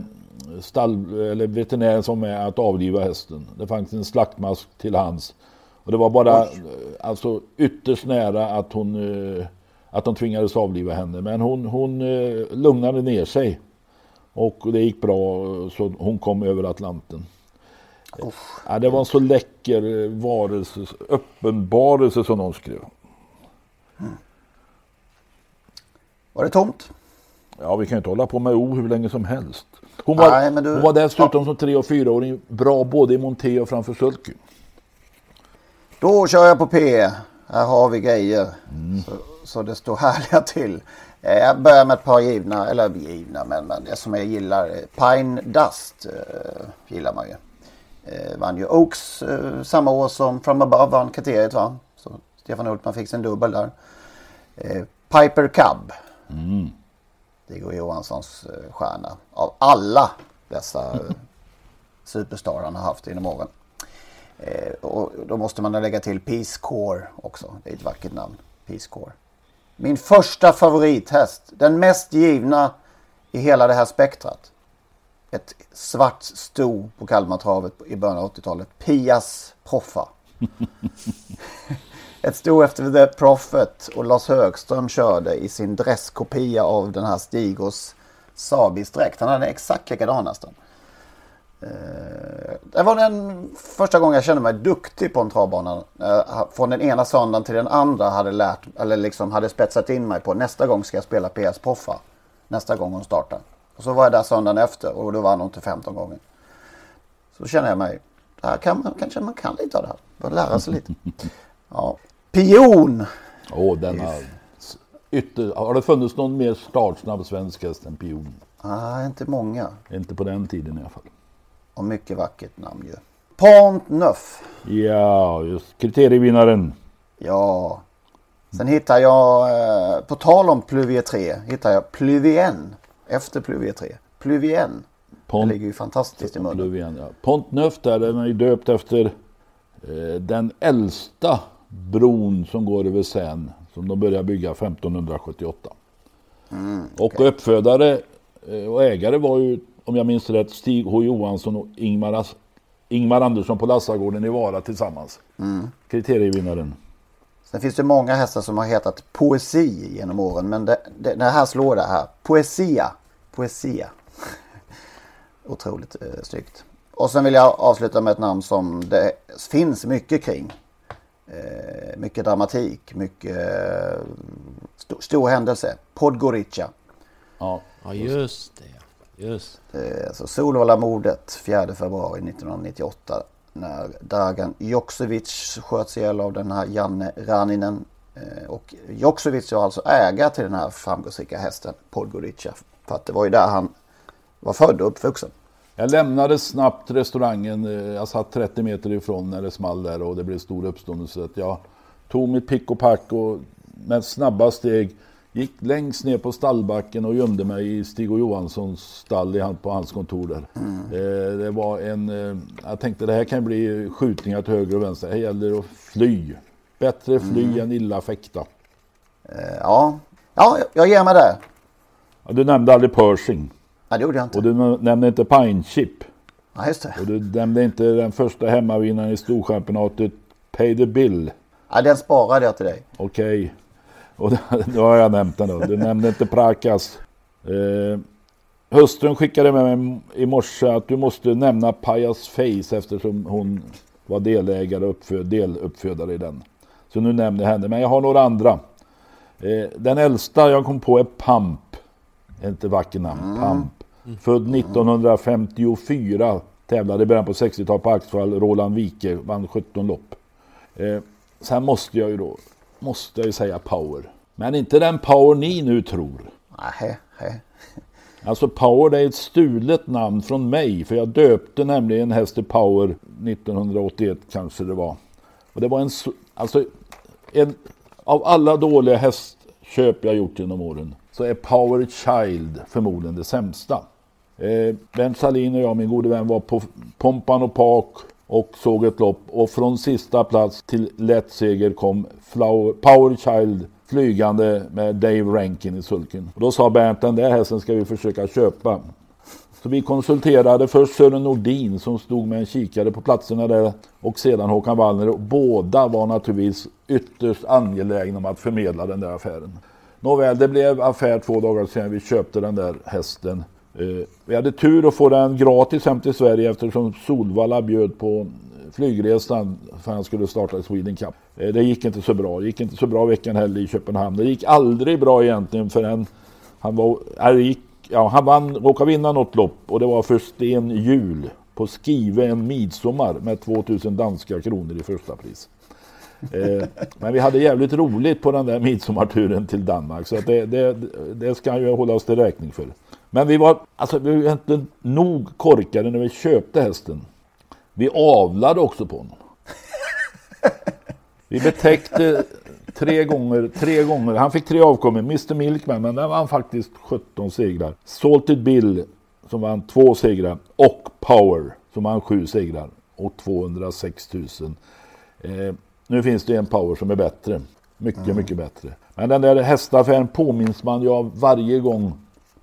stall, eller veterinären som är att avliva hästen. Det fanns en slaktmask till hans. Och det var bara Oj. alltså, ytterst nära att hon, eh, att de tvingades avliva henne. Men hon, hon eh, lugnade ner sig. Och det gick bra så hon kom över Atlanten. Ja, det var en så läcker varelse, uppenbarelse som någon skrev. Mm. Var det tomt? Ja, vi kan ju inte hålla på med O hur länge som helst. Hon var, Nej, du... hon var dessutom ja. som tre och fyraåring bra både i monté och framför sulky. Då kör jag på P. Här har vi grejer. Mm. Så, så, det står härliga till. Eh, jag börjar med ett par givna, eller givna, men, men det som jag gillar. Pine Dust eh, gillar man ju. Eh, vann ju Oaks eh, samma år som From Above vann kriteriet va. Så Stefan Hultman fick sin dubbel där. Eh, Piper Cub. Mm. Diggo Johanssons eh, stjärna. Av alla dessa eh, <laughs> superstar han har haft inom åren. Eh, och då måste man lägga till Peace Corps också. Det är ett vackert namn. Peace Corps. Min första favorithäst. Den mest givna i hela det här spektrat. Ett svart sto på Kalmartravet i början av 80-talet. Pias Proffa. <laughs> Ett sto efter The Prophet och Lars Högström körde i sin dresskopia av den här Stigos Sabis-dräkt. Han hade exakt likadan nästan. Eh, det var den första gången jag kände mig duktig på en travbana. Eh, från den ena söndagen till den andra hade lärt, eller liksom hade spetsat in mig på nästa gång ska jag spela PS Poffa. Nästa gång hon startar. Och så var jag där söndagen efter och då vann hon till 15 gånger. Så känner jag mig, här kan man, kanske man kan lite av det här. Bör lära sig lite. <laughs> Ja. Pion! Åh, oh, denna ytter... Har det funnits någon mer startsnabb svensk häst än Pion? Nej, inte många. Inte på den tiden i alla fall. Och mycket vackert namn ju. Pont Neuf. Ja, just kriterievinnaren. Ja. Sen hittar jag, eh, på tal om Pluvier 3, hittar jag Pluvien. Efter Pluvier 3. Pluvien. Pont, det ligger ju fantastiskt i munnen. Pluvien, ja. Pont Neuf där, den är ju döpt efter eh, den äldsta bron som går över Seine. Som de började bygga 1578. Mm, och uppfödare eh, och ägare var ju, om jag minns rätt, Stig H Johansson och Ingmar, As- Ingmar Andersson på Lassagården i Vara tillsammans. Mm. Kriterievinnaren. Sen finns det många hästar som har hetat poesi genom åren. Men det, det, det här slår det här. Poesia. Poesia. <laughs> Otroligt eh, snyggt. Och sen vill jag avsluta med ett namn som det finns mycket kring. Eh, mycket dramatik, mycket eh, sto, stor händelse. Podgorica. Ja, ja just det. Just. Eh, så Solvalla-mordet 4 februari 1998 när Dragan Joksovic sköts ihjäl av den här Janne Raninen. Eh, och Joksovic var alltså ägare till den här framgångsrika hästen Podgorica. För att det var ju där han var född och uppvuxen. Jag lämnade snabbt restaurangen. eh, Jag satt 30 meter ifrån när det small där och det blev stor uppståndelse. Jag tog mitt pick och pack och med snabba steg gick längst ner på stallbacken och gömde mig i Stig och Johanssons stall på hans kontor där. Eh, Det var en... eh, Jag tänkte det här kan bli skjutningar till höger och vänster. Här gäller det att fly. Bättre fly än illa fäkta. Eh, Ja, ja jag ger mig där. Ja, du nämnde aldrig Pershing. Nej, det gjorde jag inte. Och du nämnde inte Pine Chip. Ja, just det. Och du nämnde inte den första hemmavinnaren i Storchampionatet, Pay the Bill. Ja, den sparade jag till dig. Okej. Och då har jag nämnt den då. Du nämnde inte Prakas. Eh, hustrun skickade med mig i morse att du måste nämna Pajas Face eftersom hon var delägare och uppföd, deluppfödare i den. Så nu nämner jag henne. Men jag har några andra. Eh, den äldsta jag kom på är Pump. Är inte vacker namn. Pump. Född 1954. Tävlade i början på 60-talet på Axevall. Roland Wike vann 17 lopp. Eh, sen måste jag ju då måste jag ju säga Power. Men inte den Power ni nu tror. Nej, nej. Alltså Power det är ett stulet namn från mig. För jag döpte nämligen en häst till Power 1981 kanske det var. Och det var en, så- alltså en, av alla dåliga hästköp jag gjort genom åren så är Power Child förmodligen det sämsta. Eh, Ben Salin och jag, min gode vän, var på Pompan och Park och såg ett lopp och från sista plats till lätt seger kom Flower, Power Child flygande med Dave Rankin i sulken. Och då sa Bernt, den där hästen ska vi försöka köpa. Så vi konsulterade först Sören Nordin som stod med en kikare på platserna där och sedan Håkan Wallner. Och båda var naturligtvis ytterst angelägna om att förmedla den där affären. Nåväl, det blev affär två dagar sedan vi köpte den där hästen. Eh, vi hade tur att få den gratis hem till Sverige eftersom Solvalla bjöd på flygresan för han skulle starta Sweden Cup. Eh, det gick inte så bra. Det gick inte så bra veckan heller i Köpenhamn. Det gick aldrig bra egentligen förrän han var... äh, gick, ja, han vann, råkade vinna något lopp och det var för Sten Jul på Skive en midsommar med 2000 danska kronor i första pris. Eh, men vi hade jävligt roligt på den där midsommarturen till Danmark så att det, det, det ska han ju hålla oss till räkning för. Men vi var, alltså, vi var inte nog korkade när vi köpte hästen. Vi avlade också på honom. Vi betäckte tre gånger, tre gånger. Han fick tre avkommor. Mr Milkman, men där vann faktiskt 17 segrar. Salted Bill som vann två segrar och Power som vann sju segrar och 206 000. Eh, nu finns det en Power som är bättre. Mycket, mycket bättre. Men den där hästaffären påminns man ju av varje gång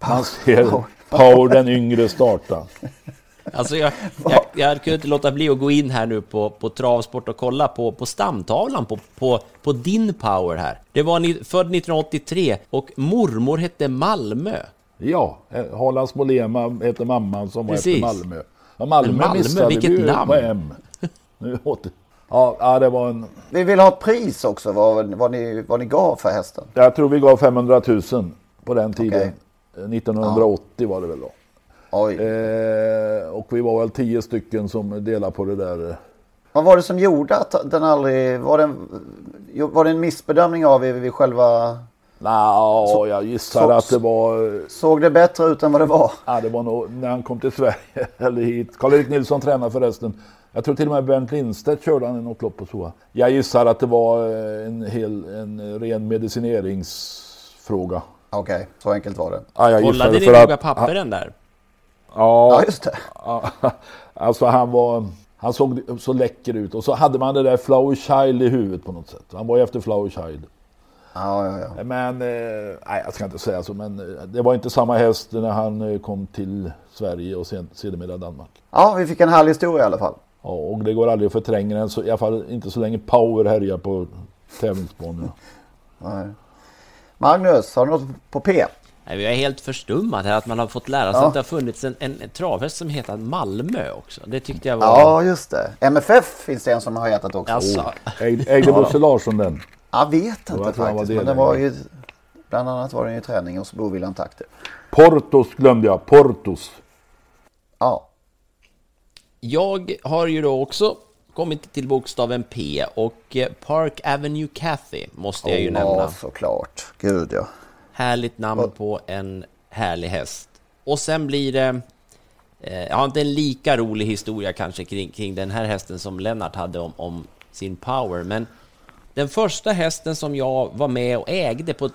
man ser Power den yngre starta. Alltså jag, jag, jag, kunde inte låta bli att gå in här nu på, på travsport och kolla på, på stamtavlan på, på, på din power här. Det var ni, född 1983 och mormor hette Malmö. Ja, eh, Harlands Molema hette mamman som var efter Malmö. Ja, Malmö, Malmö vilket vi namn. M. Nu åter... Ja, det var en... Vi vill ha ett pris också, vad, vad, ni, vad ni gav för hästen. Jag tror vi gav 500 000 på den tiden. Okay. 1980 ja. var det väl då. Eh, och vi var väl tio stycken som delade på det där. Vad var det som gjorde att den aldrig... Var det en, var det en missbedömning av er vid själva... Nja, jag gissar så, att det var... Såg det bättre ut än vad det var? Ja, det var nog när han kom till Sverige, <laughs> eller hit. Karl-Erik Nilsson tränade förresten. Jag tror till och med Bernt Lindstedt körde han i något lopp och så. Jag gissar att det var eh, en, hel, en ren medicineringsfråga. Okej, okay, så enkelt var det. Ja, jag Kollade ni noga papperen där? Ja, ja, just det. <laughs> alltså han var... Han såg så läcker ut och så hade man det där Flower Child i huvudet på något sätt. Han var ju efter Flower Child. Ja, ja, ja. Men, eh, nej jag ska inte säga så, men eh, det var inte samma häst när han eh, kom till Sverige och sen, sedermera Danmark. Ja, vi fick en härlig historia i alla fall. Ja, och det går aldrig att förtränga den, så, i alla fall inte så länge Power härjar på tävlingsbanorna. Nej. Magnus, har du något på P? Nej, vi är helt förstummat här att man har fått lära sig ja. att det har funnits en, en, travhäst som heter Malmö också. Det tyckte jag var... Ja, just det. MFF finns det en som har hetat också. Alltså. Oh. Ägde Bosse Larsson den? Jag vet inte jag faktiskt. Men det var ju, bland annat var den ju träning hos Bovillan Takter. Portos glömde jag. Portos. Ja. Jag har ju då också kommit till bokstaven P och eh, Park Avenue Cathy måste jag ju oh, nämna. Ja, såklart. Gud ja. Härligt namn oh. på en härlig häst. Och sen blir det... Eh, jag har inte en lika rolig historia kanske kring, kring den här hästen som Lennart hade om, om sin power, men den första hästen som jag var med och ägde på ett...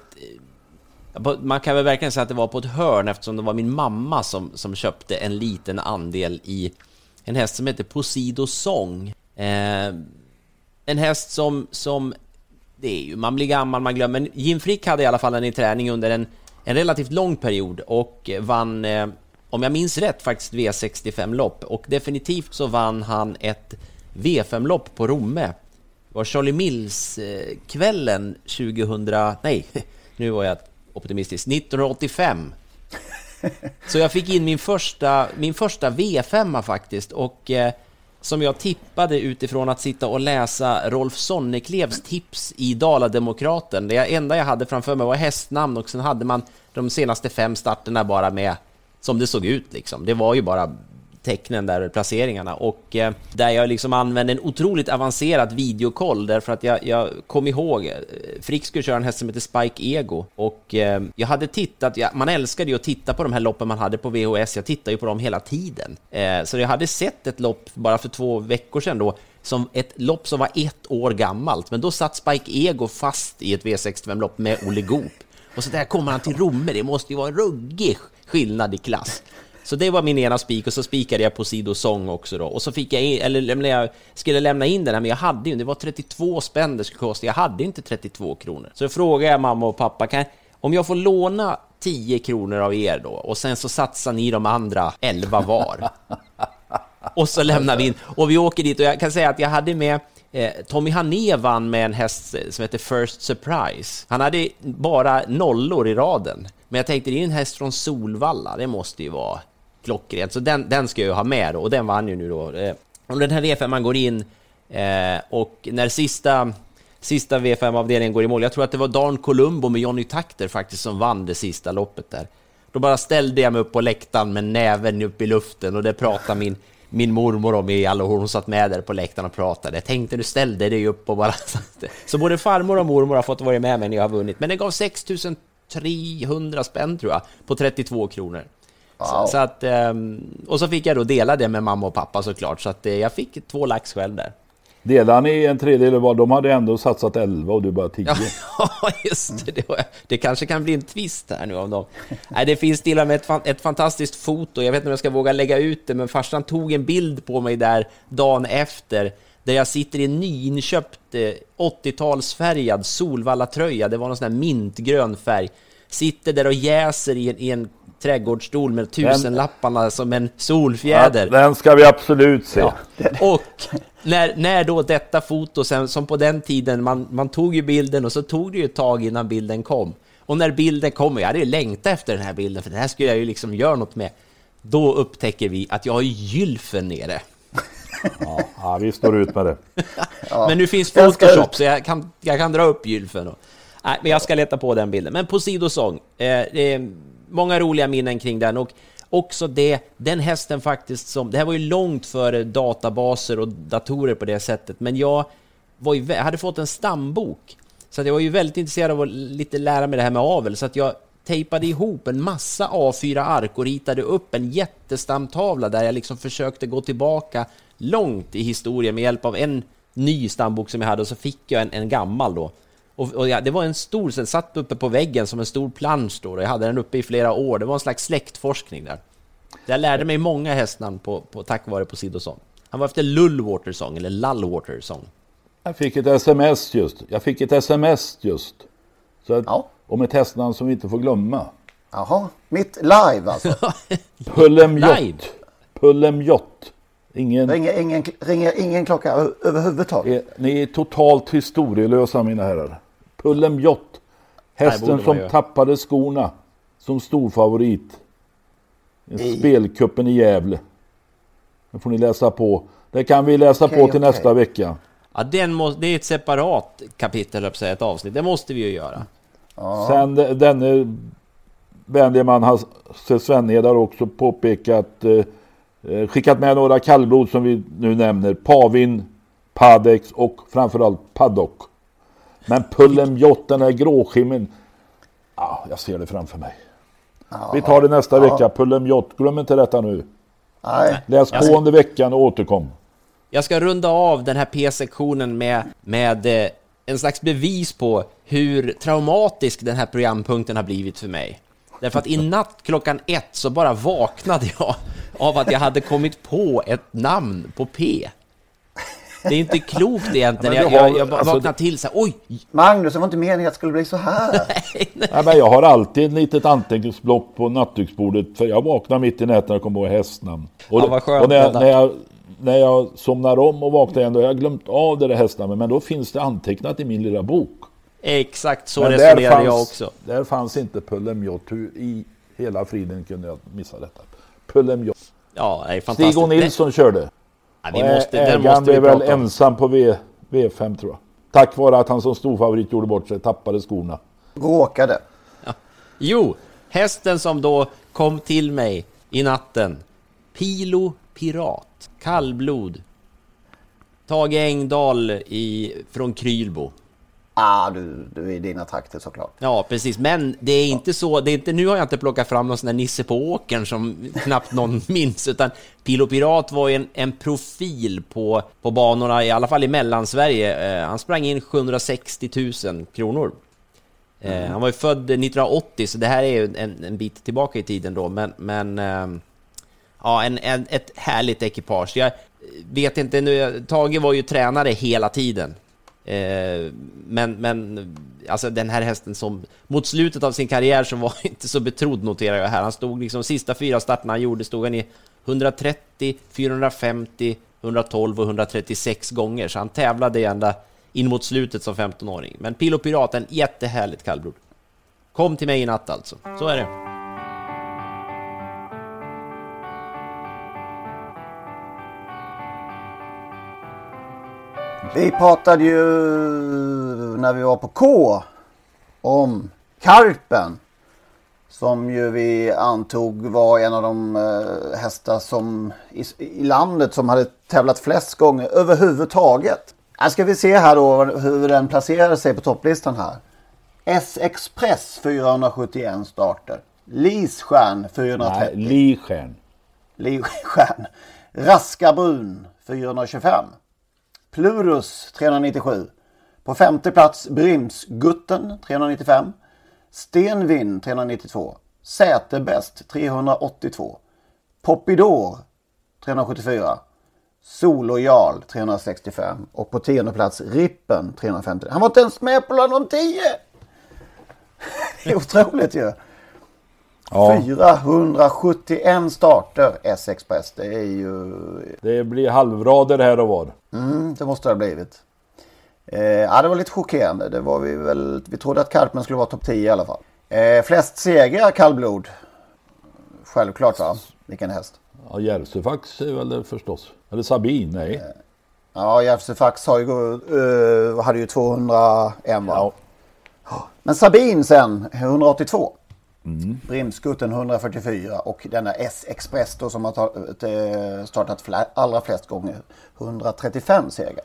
Man kan väl verkligen säga att det var på ett hörn eftersom det var min mamma som, som köpte en liten andel i en häst som heter Posido Song. Eh, en häst som, som det är ju, man blir gammal, man glömmer. Men Jim Frick hade i alla fall en i träning under en, en relativt lång period och vann, eh, om jag minns rätt, faktiskt V65-lopp. Och definitivt så vann han ett V5-lopp på Romme var Charlie Mills-kvällen 2000... Nej, <laughs> nu var jag optimistisk. 1985. <laughs> Så jag fick in min första, min första V5 faktiskt och eh, som jag tippade utifrån att sitta och läsa Rolf Sonneklevs tips i Dalademokraten. Det enda jag hade framför mig var hästnamn och sen hade man de senaste fem starterna bara med som det såg ut liksom. Det var ju bara tecknen där, placeringarna och eh, där jag liksom använde en otroligt avancerad videokoll därför att jag, jag kom ihåg, eh, Frick skulle köra en häst som heter Spike Ego och eh, jag hade tittat, jag, man älskade ju att titta på de här loppen man hade på VHS, jag tittade ju på dem hela tiden. Eh, så jag hade sett ett lopp bara för två veckor sedan då, som ett lopp som var ett år gammalt, men då satt Spike Ego fast i ett V65-lopp med Olle Goop. Och så där kommer han till Romme, det måste ju vara en ruggig skillnad i klass. Så det var min ena spik och så spikade jag på Sido Sång också då. Och så fick jag in, eller jag skulle lämna in den här, men jag hade ju, det var 32 spänn det skulle kosta. Jag hade inte 32 kronor. Så frågade jag mamma och pappa, kan, om jag får låna 10 kronor av er då och sen så satsar ni de andra 11 var. <laughs> och så lämnar vi in och vi åker dit och jag kan säga att jag hade med eh, Tommy Hané vann med en häst som heter First Surprise. Han hade bara nollor i raden. Men jag tänkte, det är en häst från Solvalla, det måste ju vara klockrent. Så den, den ska jag ha med då, och den vann ju nu då. Eh, om den här V5 man går in eh, och när sista, sista V5-avdelningen går i mål, jag tror att det var Dan Columbo med Johnny Takter faktiskt som vann det sista loppet där. Då bara ställde jag mig upp på läktaren med näven upp i luften och det pratade min, min mormor om i alla år. Hon satt med där på läktaren och pratade. Jag tänkte du ställde dig upp och bara... <laughs> Så både farmor och mormor har fått vara med mig när jag har vunnit. Men det gav 6300 spänn tror jag, på 32 kronor. Wow. Så, så, att, ehm, och så fick jag då dela det med mamma och pappa såklart, så att eh, jag fick två lax själv där. Delade ni en tredjedel var de hade ändå satsat 11 och du bara 10. <laughs> Ja, just det. Det, det kanske kan bli en twist här nu om dem. Nej, det finns till och med ett, ett fantastiskt foto. Jag vet inte om jag ska våga lägga ut det, men farsan tog en bild på mig där dagen efter där jag sitter i en nyinköpt 80-talsfärgad Solvalla-tröja. Det var någon sån här mintgrön färg. Sitter där och jäser i en, i en trädgårdsstol med tusenlapparna den, som en solfjäder. Ja, den ska vi absolut se. Ja. Och när, när då detta foto, sen, som på den tiden, man, man tog ju bilden och så tog det ju ett tag innan bilden kom. Och när bilden kommer, jag hade ju längtat efter den här bilden, för den här skulle jag ju liksom göra något med. Då upptäcker vi att jag har gylfen nere. Ja, ja, vi står ut med det. Men nu finns Photoshop, så jag kan, jag kan dra upp gylfen. Och, nej, men jag ska leta på den bilden. Men på sidosång, eh, eh, många roliga minnen kring den och också det, den hästen faktiskt som, det här var ju långt före databaser och datorer på det sättet, men jag var ju, hade fått en stambok. Så att jag var ju väldigt intresserad av att lite lära mig det här med avel, så att jag tejpade ihop en massa A4-ark och ritade upp en jättestamtavla där jag liksom försökte gå tillbaka långt i historien med hjälp av en ny stambok som jag hade och så fick jag en, en gammal då. Och, och ja, det var en stor, den satt uppe på väggen som en stor plansch då och jag hade den uppe i flera år. Det var en slags släktforskning där. Jag lärde mig många hästnamn på, på, tack vare Posidosson. Han var efter Lullwater Song, eller Lullwater Song. Jag fick ett sms just. Jag fick ett sms just. Så att, ja. Om ett hästnamn som vi inte får glömma. Jaha, mitt live alltså. <laughs> Pullemjott. Pullemjott. Ingen... Ringer, ingen, ringer ingen klocka överhuvudtaget? Ni är totalt historielösa mina herrar. Pullemjott. Hästen som tappade skorna som storfavorit. I... Spelkuppen i Gävle. Det får ni läsa på. Det kan vi läsa okay, på till okay. nästa vecka. Ja, den måste, det är ett separat kapitel, ett avsnitt. Det måste vi ju göra. Ja. Sen denne vänlige man, Hasse Svenhed, har också påpekat, eh, eh, skickat med några kallblod som vi nu nämner. Pavin, Padex och framförallt Paddock. Men Pullemjott, den här gråskimmen. Ja, jag ser det framför mig. Ja, vi tar det nästa ja. vecka. Pullemjott, glöm inte detta nu. Nej. Läs på under veckan och återkom. Jag ska runda av den här P-sektionen med, med eh, en slags bevis på hur traumatisk den här programpunkten har blivit för mig. Därför att i natt klockan ett så bara vaknade jag av att jag hade kommit på ett namn på P. Det är inte klokt egentligen. Jag, jag, jag alltså, vaknade till så här, oj! Magnus, det var inte meningen att det skulle bli så här. <laughs> nej, nej. nej, men jag har alltid ett litet anteckningsblock på nattduksbordet. För jag vaknar mitt i natten och kommer ihåg hästnamn. Och, ja, vad skönt, och när, jag, när, jag, när jag somnar om och vaknar igen, då har jag glömt av det där hästnamnet. Men då finns det antecknat i min lilla bok. Exakt så resonerar jag också. Där fanns inte Pullemjott. Hur i hela friden kunde jag missa detta? Pullemjott. Ja, det är fantastiskt. Stig och Nilsson det... körde. Ja, vi måste, ägaren måste blev väl ensam på v, V5 tror jag. Tack vare att han som storfavorit gjorde bort sig, tappade skorna. Råkade. Ja. Jo, hästen som då kom till mig i natten. Pilo Pirat, kallblod. Tage Engdahl i, från Krylbo. Ah, du, du är i dina trakter såklart. Ja, precis. Men det är inte så. Det är inte, nu har jag inte plockat fram någon sån där Nisse på åkern som knappt någon <laughs> minns, utan Pilo Pirat var ju en, en profil på, på banorna, i alla fall i Mellansverige. Eh, han sprang in 760 000 kronor. Eh, mm. Han var ju född 1980, så det här är ju en, en bit tillbaka i tiden då, men, men eh, ja, en, en, ett härligt ekipage. Jag vet inte nu, Tage var ju tränare hela tiden. Eh, men, men alltså den här hästen som mot slutet av sin karriär så var <laughs> inte så betrodd noterar jag här. Han stod liksom sista fyra starterna han gjorde stod han i 130, 450, 112 och 136 gånger. Så han tävlade ända in mot slutet som 15-åring. Men Pilo Piraten, jättehärligt kallblod. Kom till mig i natt alltså. Så är det. Vi pratade ju när vi var på K om Karpen. Som ju vi antog var en av de eh, hästar som i, i, landet som hade tävlat flest gånger överhuvudtaget. Här ska vi se här då hur den placerar sig på topplistan här. S-Express 471 starter. Lisstjärn 430. Nej, Lisstjärn. Lisstjärn. Raska Brun 425. Plurus 397. På femte plats Brimsgutten 395. Stenvin 392. Säterbäst 382. Popidor 374. Solojal 365 och på tionde plats Rippen 350. Han var inte ens med på de 10! <laughs> Det är otroligt ju. Ja. 471 starter S-Express. Det är ju... Det blir halvrader här och var. Mm, det måste det ha blivit. Eh, ja, det var lite chockerande. Det var vi väl. Vi trodde att Karpen skulle vara topp 10 i alla fall. Eh, flest segrar kallblod. Självklart va? Vilken häst? Ja, Järvsöfax är väl det förstås. Eller Sabin, nej. Eh, ja, Järvsöfax har ju, uh, hade ju 201 va? Ja. Men Sabin sen, 182. Mm. Brimskutten 144 och denna S-Express då som har eh, startat allra flest gånger. 135 segrar.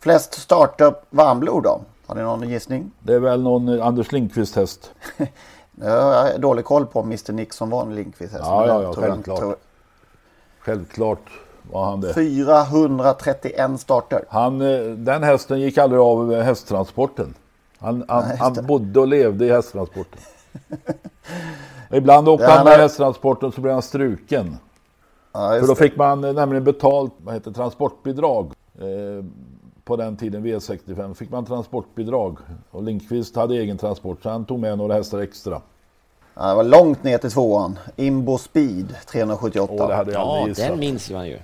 Flest starter varmblod då? Har ni någon gissning? Det är väl någon Anders Lindqvist häst. <laughs> Jag har dålig koll på Mr Nixon var en Lindqvist. häst, Ja, ja, ja, självklart. tror- Självklart var han det. 431 starter. Han, eh, den hästen gick aldrig av eh, hästtransporten. Han, han, han bodde och levde i hästtransporten. <laughs> Ibland åkte Ja, han med hästtransporten så blev han struken. Ja, För då fick man eh, nämligen betalt, vad heter transportbidrag. Eh, på den tiden, V65, fick man transportbidrag. Och Lindqvist hade egen transport så han tog med några hästar extra. Ja, det var långt ner till tvåan. Imbo Speed 378. Åh, det hade jag Ja, den minns man ju.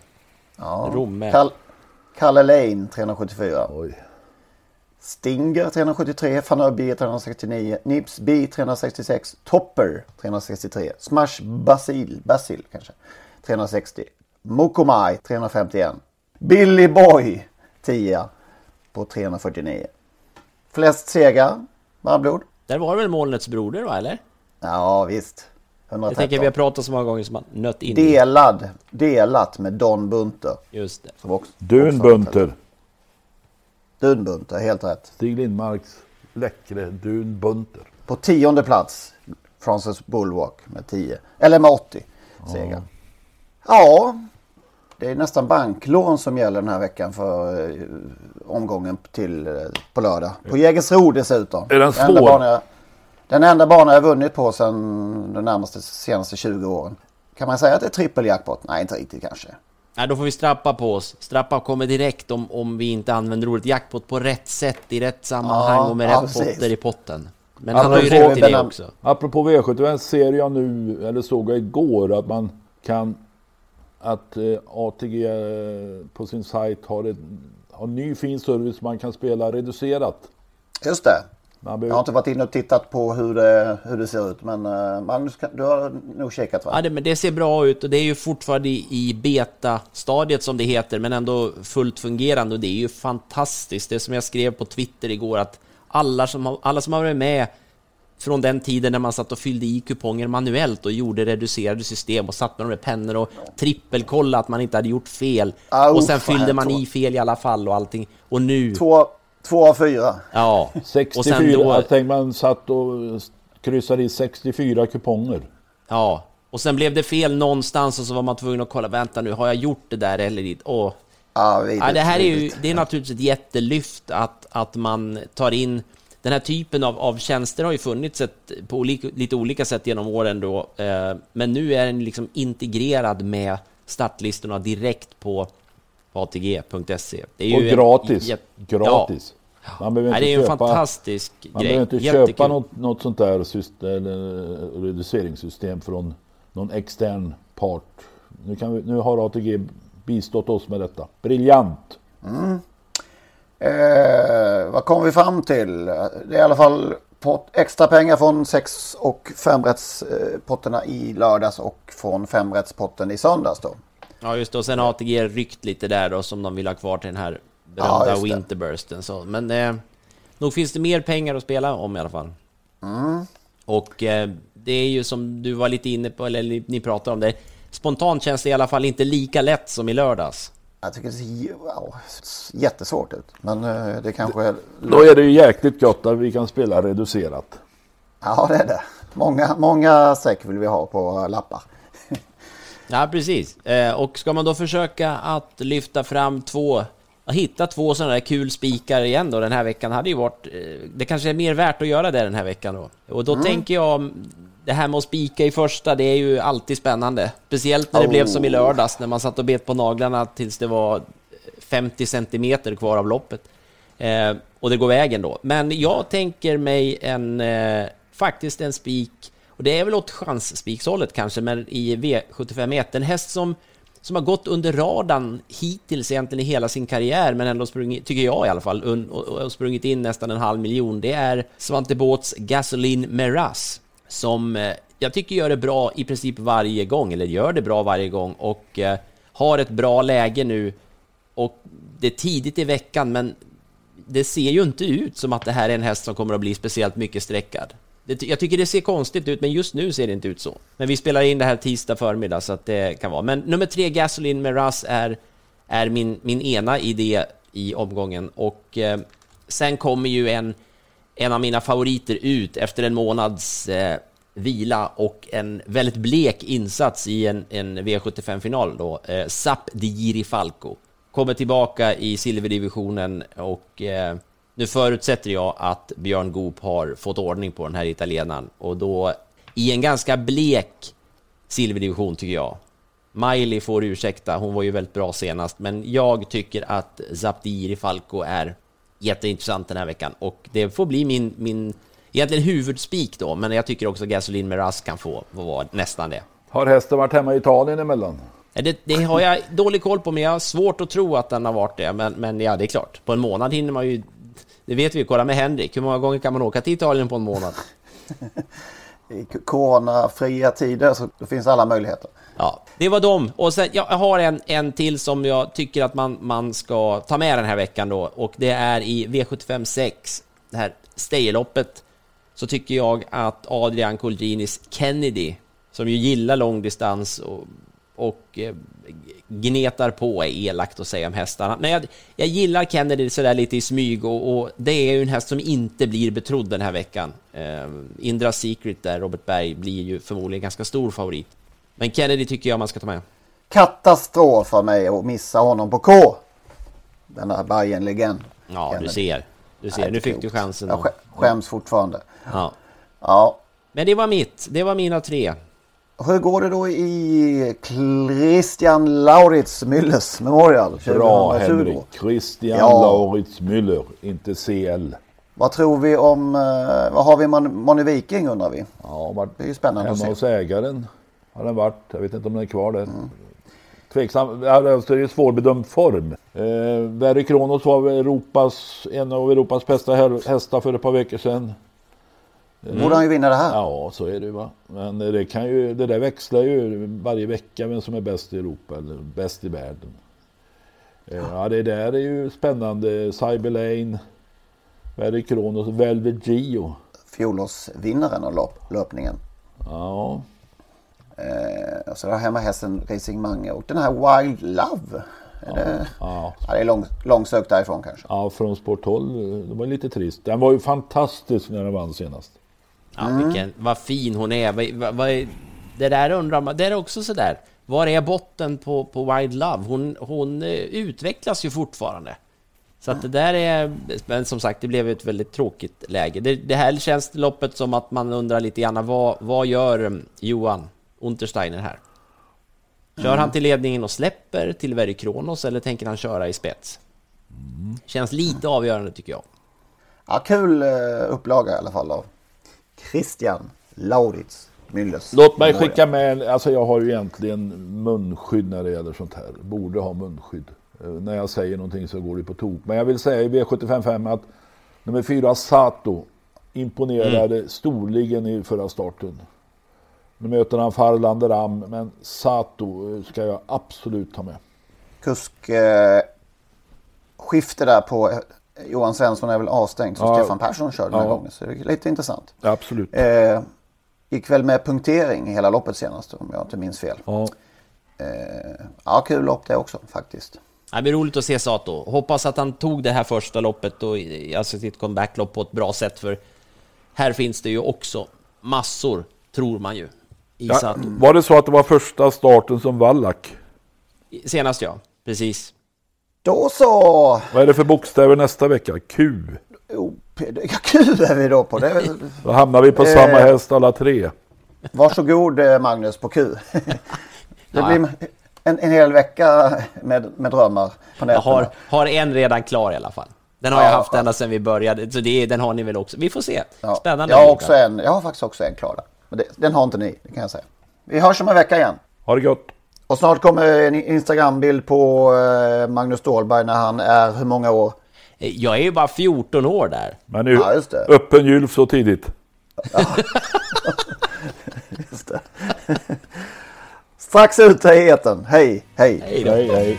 ja. Romme. Kal- Kalle Lane 374. Oj. Stinger 373, Fanöbi 369, Nips B 366, Topper 363, Smash Basil, Basil kanske 360, Mokomai 351, Billy Boy 10 på 349. Flest segrar, varmblod? Där var det väl Molnets broder va, eller? Ja visst. Jag 113. tänker vi har pratat så många gånger som man nött in. Delad, delat med Don Bunter. Just det. Som också, Dun också- Bunter. Dun Bunter, helt rätt. Stig Lindmarks läckre Dun Bunter. På tionde plats Francis Bulwark med 10. Eller med 80 segrar. Ja, det är nästan banklån som gäller den här veckan för eh, omgången till, eh, på lördag. På Jägersro dessutom. Är den Den enda svår? bana jag- Den enda bana jag vunnit på sedan de närmaste senaste 20 åren. Kan man säga att det är trippeljackpot? Nej, inte riktigt kanske. Nej, då får vi strappa på oss. Strappa kommer direkt om, om vi inte använder ordet jackpot på rätt sätt, i rätt sammanhang Ja, och med ja, rätt precis. potter i potten. Men han har ju Apropå rätt i det också. Apropå V75 ser jag nu, eller såg jag igår, att man kan att eh, ATG eh, på sin sajt har, ett, har ny fin service man kan spela reducerat. Just det. Man Jag behöver, har inte varit inne och tittat på hur det, hur det ser ut. Men eh, Magnus, du har nog kikat va? Ja, det, men det ser bra ut och det är ju fortfarande i, i beta-stadiet som det heter, men ändå fullt fungerande och det är ju fantastiskt. Det som jag skrev på Twitter igår att alla som har, alla som har varit med från den tiden när man satt och fyllde i kuponger manuellt och gjorde reducerade system och satt med de där pennor och trippelkollade att man inte hade gjort fel. Ah, och sen fyllde man två. i fel i alla fall och allting. Och nu, Två, två av fyra. ja. 64, Och sen då, tänkte man satt och kryssade i 64 kuponger. Ja, och sen blev det fel någonstans och så var man tvungen att kolla, vänta nu, har jag gjort det där eller inte? Åh. Ja, Ja, det här är ju, det är naturligtvis ett jättelyft att, att man tar in den här typen av, av tjänster har ju funnits ett, på olika, lite olika sätt genom åren då, eh, men nu är den liksom integrerad med startlistorna direkt på atg.se. Det är Och ju en gratis. jät- gratis. Man behöver Ja, inte det är ju en köpa, fantastisk man grej. behöver inte Jättekul. köpa något, något sånt där system, eller reduceringssystem från någon extern part. Nu, kan vi, nu har ATG bistått oss med detta. Briljant! Eh, vad kom vi fram till? Det är i alla fall pott, extra pengar från sex och femrättspotterna i lördags och från femrättspotten i söndags då. Ja, just det. Och sen har ATG ryckt lite där då som de vill ha kvar till den här Ja, berömda det. Winterbursten. Så, men eh, nog finns det mer pengar att spela om i alla fall. Mm. Och eh, det är ju som du var lite inne på, eller ni, ni pratar om det. Spontant känns det i alla fall inte lika lätt som i lördags. Jag tycker det ser wow, jättesvårt ut. Men eh, det kanske är... Då är det ju jäkligt gott att vi kan spela reducerat. Ja, det är det. Många, många streck vill vi ha på lappar. Ja, precis. Eh, och ska man då försöka att lyfta fram två, att hitta två sådana där kul spikar igen då den här veckan hade ju varit, eh, det kanske är mer värt att göra det den här veckan då. Och då Mm. tänker jag, det här med att spika i första, det är ju alltid spännande. Speciellt när det blev som i Oh. lördags, när man satt och bet på naglarna tills det var 50 centimeter kvar av loppet. Eh, och det går vägen då. Men jag tänker mig en, eh, faktiskt en spik, och det är väl åt chansspikshållet kanske, men i V751. En häst som, som har gått under radarn hittills egentligen i hela sin karriär, men ändå sprungit, tycker jag i alla fall, un, och, och sprungit in nästan en halv miljon. Det är Svante Båths Gasoline Meras, som eh, jag tycker gör det bra i princip varje gång, eller gör det bra varje gång, och eh, har ett bra läge nu. Och det är tidigt i veckan, men det ser ju inte ut som att det här är en häst som kommer att bli speciellt mycket sträckad. Det, jag tycker det ser konstigt ut, men just nu ser det inte ut så. Men vi spelar in det här tisdag förmiddag, så att det kan vara. Men nummer tre, Gasoline med Russ, är, är min, min ena idé i omgången. Och eh, sen kommer ju en, en av mina favoriter ut efter en månads eh, vila och en väldigt blek insats i en, en V75-final då. Eh, Sap di Falco kommer tillbaka i silverdivisionen och eh, nu förutsätter jag att Björn Goop har fått ordning på den här italienaren och då i en ganska blek silverdivision tycker jag. Miley får ursäkta, hon var ju väldigt bra senast, men jag tycker att Zapdiri Falco är jätteintressant den här veckan och det får bli min, min egentligen huvudspik då, men jag tycker också Gasolin Meras kan få, få vara nästan det. Har hästen varit hemma i Italien emellan? Det, det, har jag dålig koll på, men jag har svårt att tro att den har varit det. Men, men ja, det är klart, på en månad hinner man ju... Det vet vi, kolla med Henrik. Hur många gånger kan man åka till Italien på en månad? <laughs> I coronafria tider så finns alla möjligheter. Ja, det var dem. Och sen, jag har en, en till som jag tycker att man, man ska ta med den här veckan då. Och det är i V75 6, det här Stayerloppet. Så tycker jag att Adrian Colginis Kennedy, som ju gillar långdistans och, och eh, gnetar på, är elakt att säga om hästarna. Men jag, jag gillar Kennedy sådär lite i smyg och, och, det är ju en häst som inte blir betrodd den här veckan. Eh, Indra Secret där, Robert Berg, blir ju förmodligen ganska stor favorit. Men Kennedy tycker jag man ska ta med. Katastrof för mig att missa honom på K. Denna Bajen-legend. Ja, Kennedy. du ser. Du ser, Nej, nu fick du chansen. Jag skäms fortfarande. Ja. ja. Men det var mitt. Det var mina tre. Hur går det då i Christian Lauritz Müllers Memorial? Bra Henrik. Christian ja. Lauritz Müller, inte CL. Vad tror vi om, eh, vad har vi Moni Viking undrar vi? Ja, det är ju spännande att se. Hemma hos ägaren har den varit. Jag vet inte om den är kvar där. Mm. Tveksam, alltså det är svårbedömd form. Eh, Verry Kronos var Europas, en av Europas bästa hästar för ett par veckor sedan. Mm. Borde han ju vinna det här. Ja, så är det ju va. Men det, kan ju, det där växlar ju varje vecka vem som är bäst i Europa eller bäst i världen. Ja, ja det där är ju spännande. Cyberlane, Verry Kronos, Velvet Gio. Fjolårsvinnaren av löpningen. Ja. Eh, så har hemma hästen Racing Mange och den här Wild Love. Är ja, det, ja. ja, det är lång, långsökt därifrån kanske. Ja, från Sport 12. Det var lite trist. Den var ju fantastisk när den vann senast. Ja, mm. vilken, vad fin hon är. Vad, vad, det där undrar man, det är också sådär. Var är botten på, på Wild Love? Hon, hon eh, utvecklas ju fortfarande. Så att det där är, men som sagt, det blev ett väldigt tråkigt läge. Det, det här känns loppet som att man undrar lite grann, vad, vad gör mm, Johan Untersteiner här? Kör mm. han till ledningen och släpper till Verry Kronos eller tänker han köra i spets? Mm. Känns lite avgörande tycker jag. Ja, kul eh, upplaga i alla fall av Christian Lauritz Müllers. Låt mig skicka med, alltså jag har ju egentligen munskydd när det gäller sånt här. Borde ha munskydd. Eh, när jag säger någonting så går det på tok. Men jag vill säga i V755 att nummer fyra Sato imponerade mm. storligen i förra starten. Nu möter han Farlander Ram, men Sato ska jag absolut ta med. Kusk eh, skifte där på eh, Johan Svensson är väl avstängd så ja. Stefan Persson kör den här ja. gången. Så det är lite intressant. Ja, absolut. Eh, gick väl med punktering hela loppet senast om jag inte minns fel. Ja, eh, ja kul lopp det också faktiskt. Det blir roligt att se Sato. Hoppas att han tog det här första loppet och alltså sitt comebacklopp på ett bra sätt för här finns det ju också massor, tror man ju. Ja, var det så att det var första starten som Wallach? Senast ja, precis. Då så! Vad är det för bokstäver nästa vecka? Q? Oh, ja, Q är vi då på. Det. Då hamnar vi på eh, samma häst alla tre. Varsågod eh, Magnus på Q. <laughs> det blir en, en hel vecka med, med drömmar på. Jag har, har en redan klar i alla fall. Den har ja, jag haft ända sedan vi började, så det, den har ni väl också. Vi får se. Spännande. Jag har, också en, jag har faktiskt också en klar där. Men det, den har inte ni, det kan jag säga. Vi hörs om en vecka igen. Ha det gott. Och snart kommer en Instagram-bild på eh, Magnus Ståhlberg när han är hur många år? Eh, jag är ju bara 14 år där. Men nu, ja, öppen jul så tidigt. Ja. <laughs> just det. Strax ut i eten. Hej, hej. Hej, hej, hej.